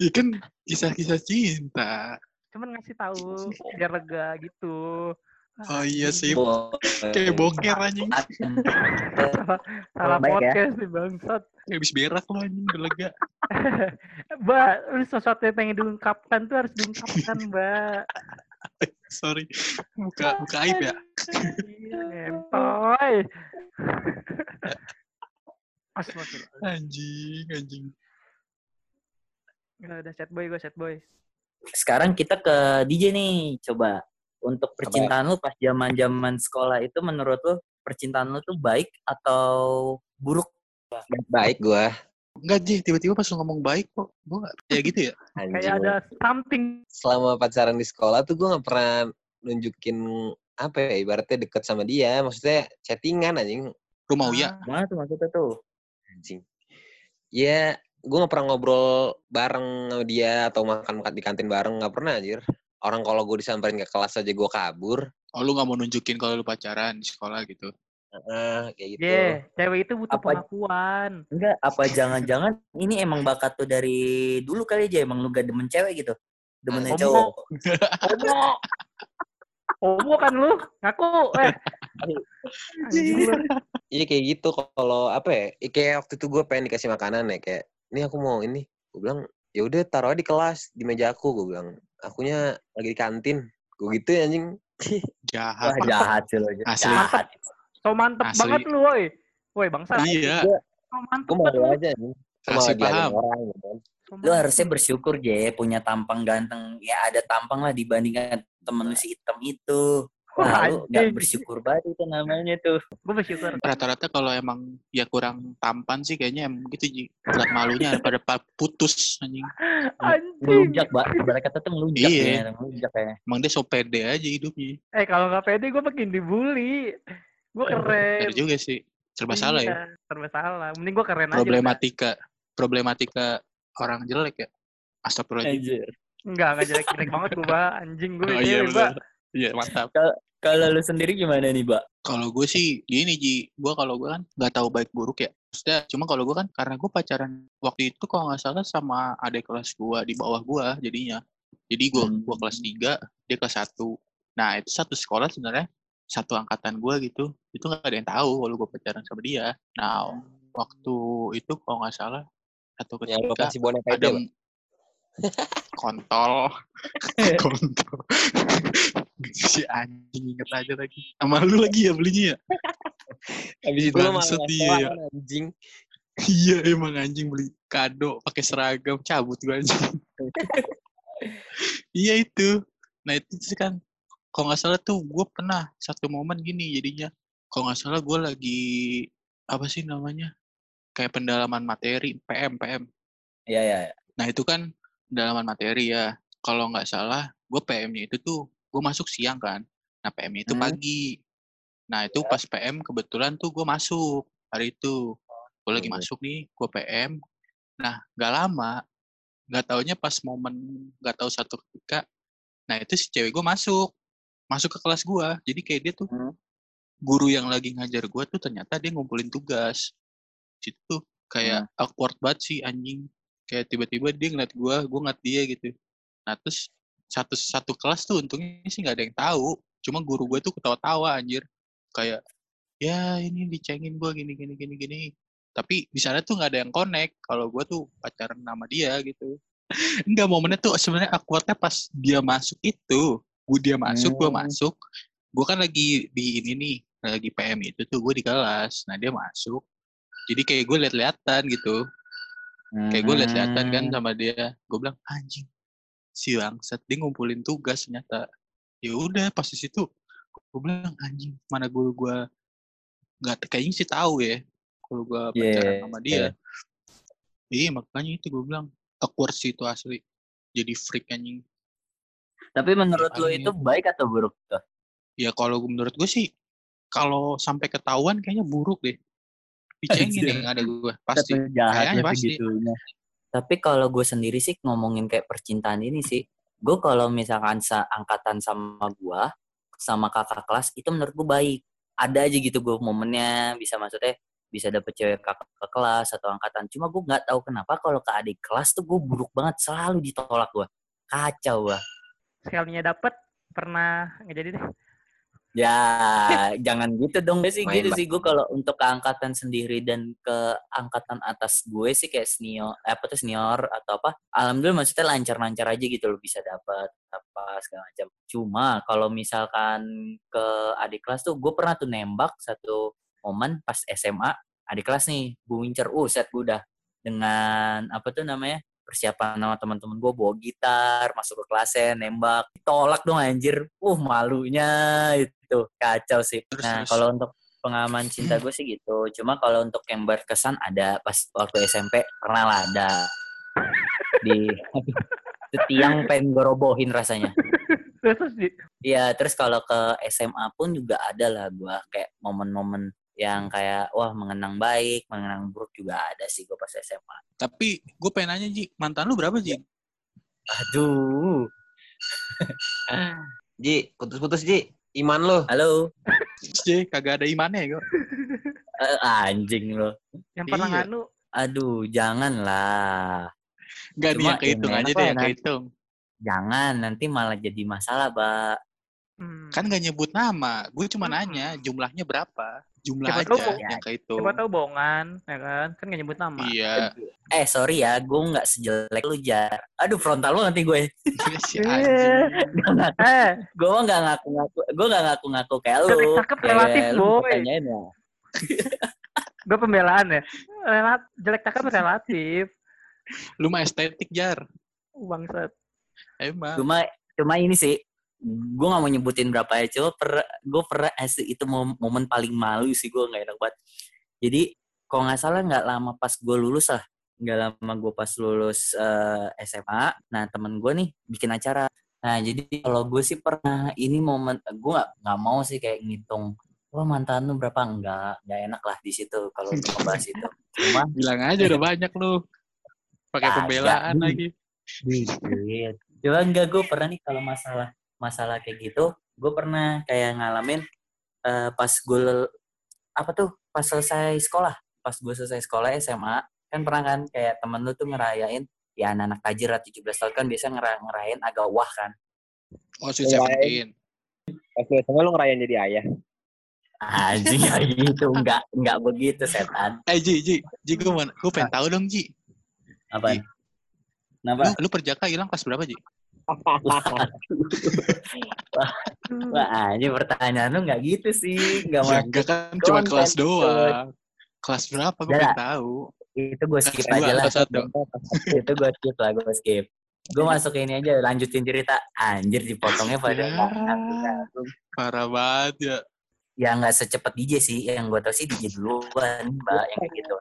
Ya kan kisah-kisah cinta. cuman ngasih tahu biar lega gitu Oh iya sih. Bo- Kayak boker anjing. salah ya. podcast nih bangsat Kayak habis berak lu anjing udah lega. mbak lu sesuatu yang pengen diungkapkan tuh harus diungkapkan mbak Sorry. Buka buka aib ya. Nentoy. Astagfirullah. Anjing, anjing. Nggak ada set boy, gue set boy. Sekarang kita ke DJ nih, coba. Untuk percintaan lu pas zaman-zaman sekolah itu menurut lu percintaan lu tuh baik atau buruk? Baik gua. Enggak, Ji. Tiba-tiba pas lu ngomong baik kok. Gue gak kayak gitu ya. Anjing. Kayak ada something. Selama pacaran di sekolah tuh gua nggak pernah nunjukin apa ya ibaratnya deket sama dia. Maksudnya chattingan anjing. Lu mau ya? Mana tuh maksudnya tuh? Anjing. Ya, gua nggak pernah ngobrol bareng sama dia atau makan-makan di kantin bareng nggak pernah anjir. Orang kalau gue disamperin ke kelas aja gua kabur. Oh, lu gak mau nunjukin kalau lu pacaran di sekolah gitu. Heeh, kayak gitu. Yeah, cewek itu butuh Apa- pengakuan. Enggak, apa jangan-jangan ini emang bakat tuh dari dulu kali aja emang lu gak demen cewek gitu? Demennya Homo. cowok. Homo. Homo kan lu? Ngaku. Eh. Lu. Iya kayak gitu kalau apa ya? ya Kayak waktu itu gue pengen dikasih makanan ya kayak ini aku mau ini. Gue bilang ya udah taruh aja di kelas di meja aku. Gue bilang akunya lagi di kantin. Gue gitu ya anjing. Jahat. Wah, jahat sih lo. Asli. Jahat. So mantep Asli. banget lu, woi. Woi, bangsa. Iya. So mantep Gue mau banget lu. aja anjing. Ada paham. orang gitu kan. So Lu harusnya bersyukur, Je, punya tampang ganteng. Ya ada tampang lah dibandingkan temen lu si hitam itu. Nah, lu gak bersyukur banget itu namanya tuh. Gue bersyukur. Rata-rata kalau emang ya kurang tampan sih kayaknya emang gitu, Ji. Berat malunya pada pa- putus anjing. Anjing. Ngelunjak, Mbak. Ibarat kata tuh ngelunjak Iya. ya. Ngelunjak ya. Emang dia so pede aja hidupnya. Eh, kalau nggak pede gue makin dibully. Gue keren. Bener juga sih. Serba salah ya. Iya, Serba salah. Mending gue keren aja. Problematika. Problematika orang jelek ya. Astagfirullahaladzim. Anjir. Enggak, enggak jelek-jelek banget gue. Anjing gue. Oh iya Mbak. Iya mantap. Kalau lu sendiri gimana nih, Mbak? Kalau gue sih gini Ji, gue kalau gue kan nggak tahu baik buruk ya. Maksudnya cuma kalau gue kan karena gue pacaran waktu itu kalau nggak salah sama adik kelas gue di bawah gue jadinya. Jadi gue Hmm. gua kelas 3, dia kelas 1. Nah itu satu sekolah sebenarnya satu angkatan gue gitu. Itu nggak ada yang tahu kalau gue pacaran sama dia. Nah waktu itu kalau nggak salah satu lo ketika kasih boneka ada ya, kontol kontol si anjing inget aja lagi sama lu lagi ya belinya ya Habis itu iya, iya. kan, anjing. iya emang anjing beli kado pakai seragam cabut gue anjing iya itu nah itu sih kan kalau nggak salah tuh gue pernah satu momen gini jadinya kalau nggak salah gue lagi apa sih namanya kayak pendalaman materi PM PM Iya, iya. Nah itu kan pendalaman materi ya. Kalau nggak salah, gue PM-nya itu tuh gue masuk siang kan. Nah PM itu Hmm. pagi. Nah itu pas PM kebetulan tuh gue masuk hari itu. Gue lagi Hmm. masuk nih, gue PM. Nah nggak lama, nggak taunya pas momen nggak tahu satu ketika. Nah itu si cewek gue masuk, masuk ke kelas gue. Jadi kayak dia tuh Hmm. guru yang lagi ngajar gue tuh ternyata dia ngumpulin tugas. situ tuh kayak awkward banget sih anjing kayak tiba-tiba dia ngeliat gue gue ngeliat dia gitu nah terus satu satu kelas tuh untungnya sih nggak ada yang tahu. Cuma guru gue tuh ketawa-tawa anjir. Kayak ya ini dicengin gue gini gini gini gini. Tapi di sana tuh nggak ada yang connect. Kalau gue tuh pacaran sama dia gitu. Enggak momennya tuh sebenarnya awkwardnya pas dia masuk itu. Gue dia masuk gue Hmm. masuk. Gue kan lagi di ini nih lagi PM itu tuh gue di kelas. Nah dia masuk. Jadi kayak gue liat-liatan gitu. Kayak gue liat-liatan kan Hmm. sama dia. Gue bilang anjing si bangsat dia ngumpulin tugas ternyata ya udah pas di situ gue bilang anjing mana guru gue nggak kayaknya sih tahu ya kalau gue pacaran Yeah, sama dia. Iya makanya itu gue bilang awkward sih itu asli jadi freak anjing. Tapi menurut lo itu baik atau buruk tuh? ya kalau menurut gue sih kalau sampai ketahuan kayaknya buruk deh. Dicengin yang ada gue pasti. Kayaknya pasti. Tapi kalau gue sendiri sih ngomongin kayak percintaan ini sih, gue kalau misalkan seangkatan sama gue, sama kakak kelas, itu menurut gue baik. Ada aja gitu gue momennya, bisa maksudnya bisa dapet cewek kakak kelas atau angkatan. Cuma gue nggak tahu kenapa kalau ke adik kelas tuh gue buruk banget, selalu ditolak gue. Kacau gue. Sekalinya dapet pernah nggak jadi deh. Ya, jangan gitu dong gue sih. Main, gitu sih gue kalau untuk ke angkatan sendiri dan ke angkatan atas gue sih kayak senior eh, apa tuh senior atau apa alhamdulillah maksudnya lancar-lancar aja gitu loh bisa dapat apa segala macam. Cuma kalau misalkan ke adik kelas tuh gue pernah tuh nembak satu momen pas SMA adik kelas nih gue wincer uh set gue udah. Dengan apa tuh namanya persiapan sama teman-teman gue bawa gitar masuk ke kelasnya nembak. Tolak dong anjir. Uh malunya itu kacau sih. Terus, nah terus. kalau untuk pengalaman cinta gue sih gitu. Cuma kalau untuk yang berkesan ada. Pas waktu SMP pernah lah ada. Di itu tiang pengen gue robohin rasanya. Terus Iya, terus kalau ke SMA pun juga ada lah gua. Kayak momen-momen yang kayak wah mengenang baik, mengenang buruk juga ada sih gua pas SMA. tapi gue pengen nanya Ji. Mantan lu berapa Ji? Aduh. Ji, putus-putus Ji. Iman lo. Halo. Ji kagak ada imannya gue Eh, anjing lo. yang pernah Iya. nganu Aduh, janganlah. Gak nih Cuma yang kehitung ya aja deh lah, yang nanti. kehitung Jangan nanti malah jadi masalah, Mbak. hmm, kan gak nyebut nama gue cuma Hmm. nanya jumlahnya berapa jumlah Siapa aja tahu- yang kehitung siapa tahu bohongan ya kan kan nggak nyebut nama iya Eh, sorry ya, gue nggak sejelek lu, Jar. Aduh, frontal lu nanti gue. si Iya. anjing eh gue nggak ngaku-ngaku, gue nggak ngaku-ngaku kayak lu. Jelek cakep relatif, lu boy. ya. gue pembelaan ya Relat, jelek cakep relatif lu mah estetik jar bangsat emang cuma cuma ini sih gue nggak mau nyebutin berapa ya coba per gue pernah asli itu mom- momen paling malu sih gue nggak enak banget. Jadi kalau nggak salah nggak lama pas gue lulus lah nggak lama gue pas lulus eh, SMA nah temen gue nih bikin acara. Nah jadi kalau gue sih pernah ini momen gue nggak mau sih kayak ngitung wah mantan lu berapa? Enggak nggak enak lah di situ kalau ngebahas itu. Cuma bilang aja udah banyak lu. Pakai pembelaan lagi. Dikit. Cuma enggak gue pernah nih kalau masalah masalah kayak gitu, gue pernah kayak ngalamin eh, pas gue apa tuh pas selesai sekolah, pas gue selesai sekolah SMA kan pernah kan kayak temen lu tuh ngerayain ya anak-anak tajir lah 17 tahun kan biasa ngera ngerayain agak wah kan. oh sweet seventeen Pas lu SMA lu ngerayain jadi ayah. Anjing ya gitu, enggak enggak begitu setan. eh Ji Ji Ji gue mau gue pengen tahu dong Ji Apa? Ih. Kenapa? lu, lu perjaka hilang kelas berapa Ji Wah, anjing pertanyaan lu enggak gitu sih, enggak ya enggak kan cuma konten, kelas doang. Kelas berapa? Gue lah. tahu. Itu gue skip Kelas aja lah. itu gue skip lah gue skip. Gue masuk ini aja lanjutin cerita. Anjir dipotongnya pada Ya. parah banget ya. Ya nggak secepat DJ sih. Yang gue tau sih DJ duluan mbak yang kayak gitu.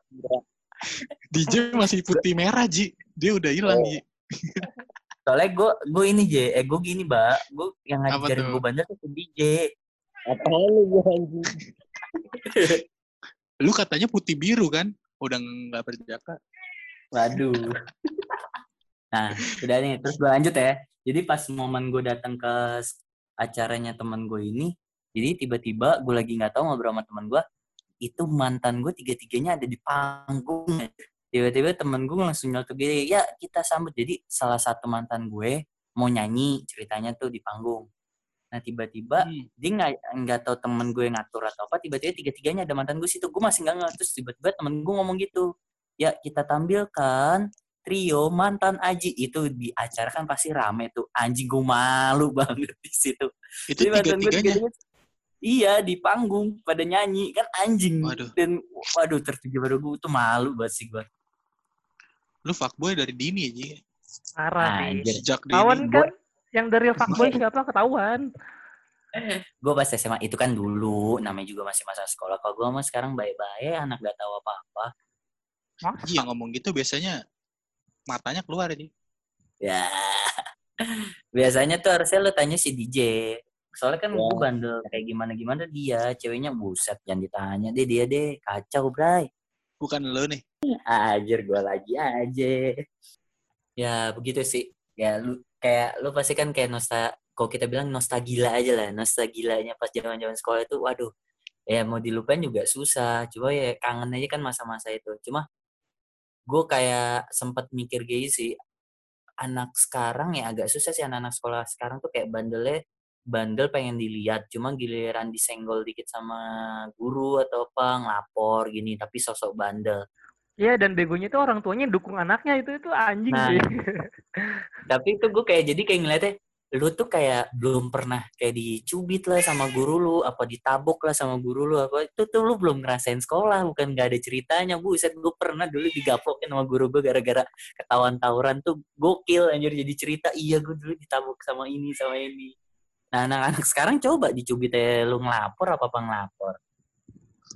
DJ masih putih merah Ji. Dia udah hilang Ji soalnya gue gue ini J. Eh gue gini mbak. Gue yang Apa ngajarin gue bandel tuh DJ Apaan lu gua anjing? lu katanya putih biru kan? Udah nggak perjaka waduh. Nah udah nih. Terus gue lanjut ya. Jadi pas momen gue datang ke acaranya teman gue ini jadi tiba-tiba gue lagi nggak tahu ngobrol sama teman gue itu mantan gue tiga-tiganya ada di panggung. Tiba-tiba temen gue langsung nyeletuk gini, ya kita sambut. Jadi salah satu mantan gue mau nyanyi ceritanya tuh di panggung. Nah tiba-tiba Hmm. dia nggak nggak tahu temen gue ngatur atau apa tiba-tiba tiga-tiganya ada mantan gue situ gue masih nggak ngerti terus tiba-tiba temen gue ngomong gitu ya kita tampilkan trio mantan Aji itu di acara kan pasti rame tuh anjing gue malu banget di situ Itu tiga-tiganya. tiga-tiganya- iya di panggung pada nyanyi kan anjing Waduh. dan waduh tertuju pada gue tuh malu banget sih gue Lu fuckboy dari dini aja. Parah. Anjir. Sejak dini. Ketahuan Gua- kan yang dari fuckboy siapa ketahuan. gue pas SMA itu kan dulu namanya juga masih masa sekolah kalau gue mah sekarang baik-baik anak gak tahu apa-apa? Iya ngomong gitu biasanya matanya keluar aja. Ya. Biasanya tuh harusnya lo tanya si DJ. Soalnya kan Ya. gue bandel kayak gimana-gimana dia. Ceweknya buset jangan ditanya deh dia deh. Kacau bray. Bukan lo nih. Ajar gue lagi aja. Ya begitu sih. Ya lu kayak lu pasti kan kayak nostal kalau kita bilang nostalgia aja lah. Nostalgianya pas zaman-zaman sekolah itu waduh. Ya mau dilupain juga susah. Coba ya kangen aja kan masa-masa itu. Cuma gue kayak sempat mikir gini sih anak sekarang ya agak susah sih anak-anak sekolah sekarang tuh kayak bandelnya bandel pengen dilihat cuma giliran disenggol dikit sama guru atau apa ngelapor gini tapi sosok bandel Iya dan begonya tuh orang tuanya dukung anaknya itu itu anjing Nah. sih. tapi itu gue kayak jadi kayak ngeliatnya lu tuh kayak belum pernah kayak dicubit lah sama guru lu apa ditabok lah sama guru lu apa itu tuh lu belum ngerasain sekolah bukan gak ada ceritanya buset gue pernah dulu digaplokin sama guru gue gara-gara ketahuan tawuran tuh gokil anjir jadi cerita iya gue dulu ditabok sama ini sama ini nah anak-anak sekarang coba dicubit ya lu ngelapor apa apa ngelapor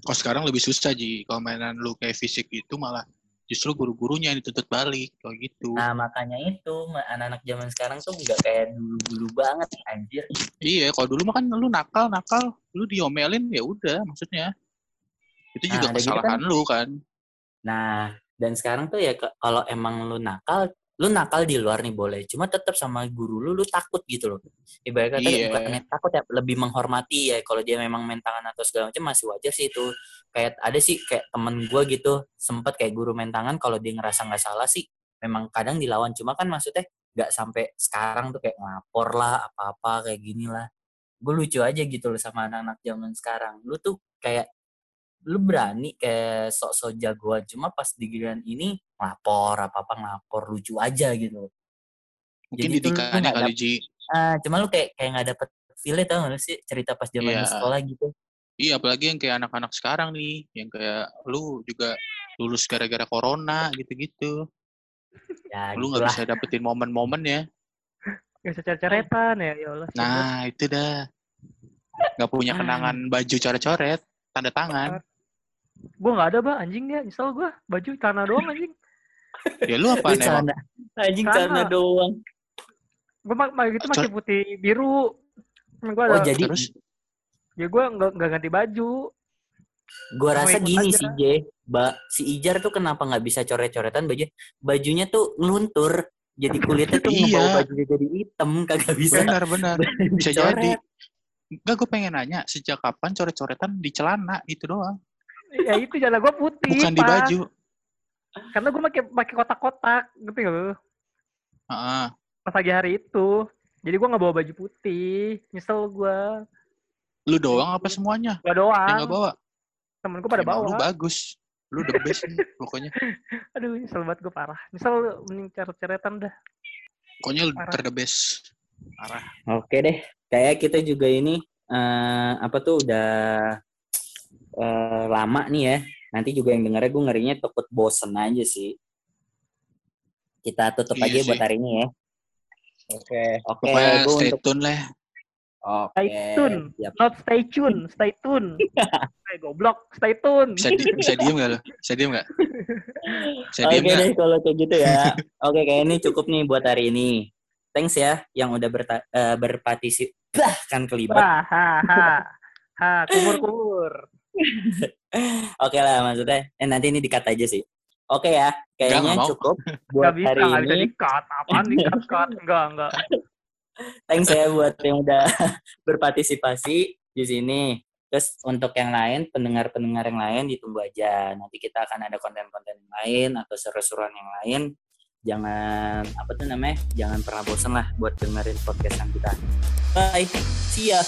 Kok sekarang lebih susah Ji. Kalau mainan lu kayak fisik itu malah justru guru-gurunya yang dituntut balik. Kayak gitu. nah makanya itu anak-anak zaman sekarang tuh nggak kayak dulu-dulu banget anjir Iya, kalau dulu mah kan lu nakal, nakal, lu diomelin ya udah maksudnya. Itu juga Nah, gitu kesalahan lu kan. Nah, dan sekarang tuh ya kalau emang lu nakal, lu nakal di luar nih boleh. Cuma tetap sama guru lu, lu takut gitu loh. Ibarat kata Iya. bukannya takut ya, lebih menghormati ya. Kalau dia memang main tangan atau segala macam masih wajar sih itu. Kayak ada sih kayak temen gua gitu, sempet kayak guru main tangan kalau dia ngerasa nggak salah sih, memang kadang dilawan. Cuma kan maksudnya nggak sampai sekarang tuh kayak ngelapor lah, apa-apa kayak gini lah. Gue lucu aja gitu loh sama anak-anak zaman sekarang. Lu tuh kayak lu berani kayak sok-sok jagoan cuma pas di giliran ini lapor apa apa ngelapor lucu aja gitu Mungkin Jadi tuh lu didikannya nggak kali Ji. ah cuma lu kayak kayak nggak dapet feel tau gak sih cerita pas zaman lu sekolah gitu Iya, apalagi yang kayak anak-anak sekarang nih, yang kayak lu juga lulus gara-gara corona gitu-gitu. ya Lu nggak bisa dapetin momen-momen ya. Gak bisa cari-caretan ya, ya Allah. Nah, itu dah. Nggak punya kenangan baju coret-coret, tanda tangan. Gue gak ada, Bah. Anjing dia. Nyesel gue. Baju celana doang, anjing. Ya lu apa celana anjing Celana. celana doang Gue mak gitu masih putih biru. Gue oh ada, jadi Terus ya gue nggak nggak ganti baju. gua Mau rasa gini aja. sih J ba si Ijar tuh kenapa nggak bisa coret-coretan baju bajunya tuh ngeluntur jadi kulitnya tuh Iya. ngebawa bajunya jadi hitam kagak bisa benar-benar bisa jadi. Enggak, gue pengen nanya, sejak kapan coret-coretan di celana itu doang? Ya itu celana gue putih. Bukan di Pak. baju. Karena gue pakai pakai kotak-kotak, gitu loh. Heeh. Pas pagi hari itu. Jadi gue nggak bawa baju putih. Nyesel gue. Lu doang apa semuanya? Gue Yang doang. nggak bawa? Temen gue pada Emang Lu bawa. bagus. Lu the best nih, pokoknya. Aduh, nyesel banget gue parah. Nyesel mending ceret-ceretan dah. Pokoknya lu Parah. ter the best. Parah. Oke deh, kayak kita juga ini eh apa tuh udah eh, lama nih ya. Nanti juga yang dengernya gue ngerinya takut bosen aja sih. Kita tutup Iya aja sih. buat hari ini ya. Oke. Oke, Pokoknya gue stay untuk tune lah. Oke. Stay tune. siap. Not stay tune, stay tune. Eh, goblok, stay tune. Bisa di, bisa diem gak lu? Bisa diem gak? Bisa Oke diem gak? deh kalau kayak gitu ya. Oke, kayak ini cukup nih buat hari ini. Thanks ya yang udah berta eh, berpartisip. Bah, kan kelibet. Wah, ha, ha. Ha, kumur-kumur. Oke lah maksudnya. Eh nanti ini dikat aja sih. Oke ya, kayaknya mau. cukup buat Gak bisa, hari gak bisa ini. di-cut. Apaan di-cut-cut? Enggak, enggak. Thanks ya buat yang udah berpartisipasi di sini. Terus untuk yang lain, pendengar-pendengar yang lain ditunggu aja. Nanti kita akan ada konten-konten yang lain atau seru-seruan yang lain. Jangan apa tuh namanya? Jangan pernah bosan lah buat dengerin podcastan kita. Bye. See ya.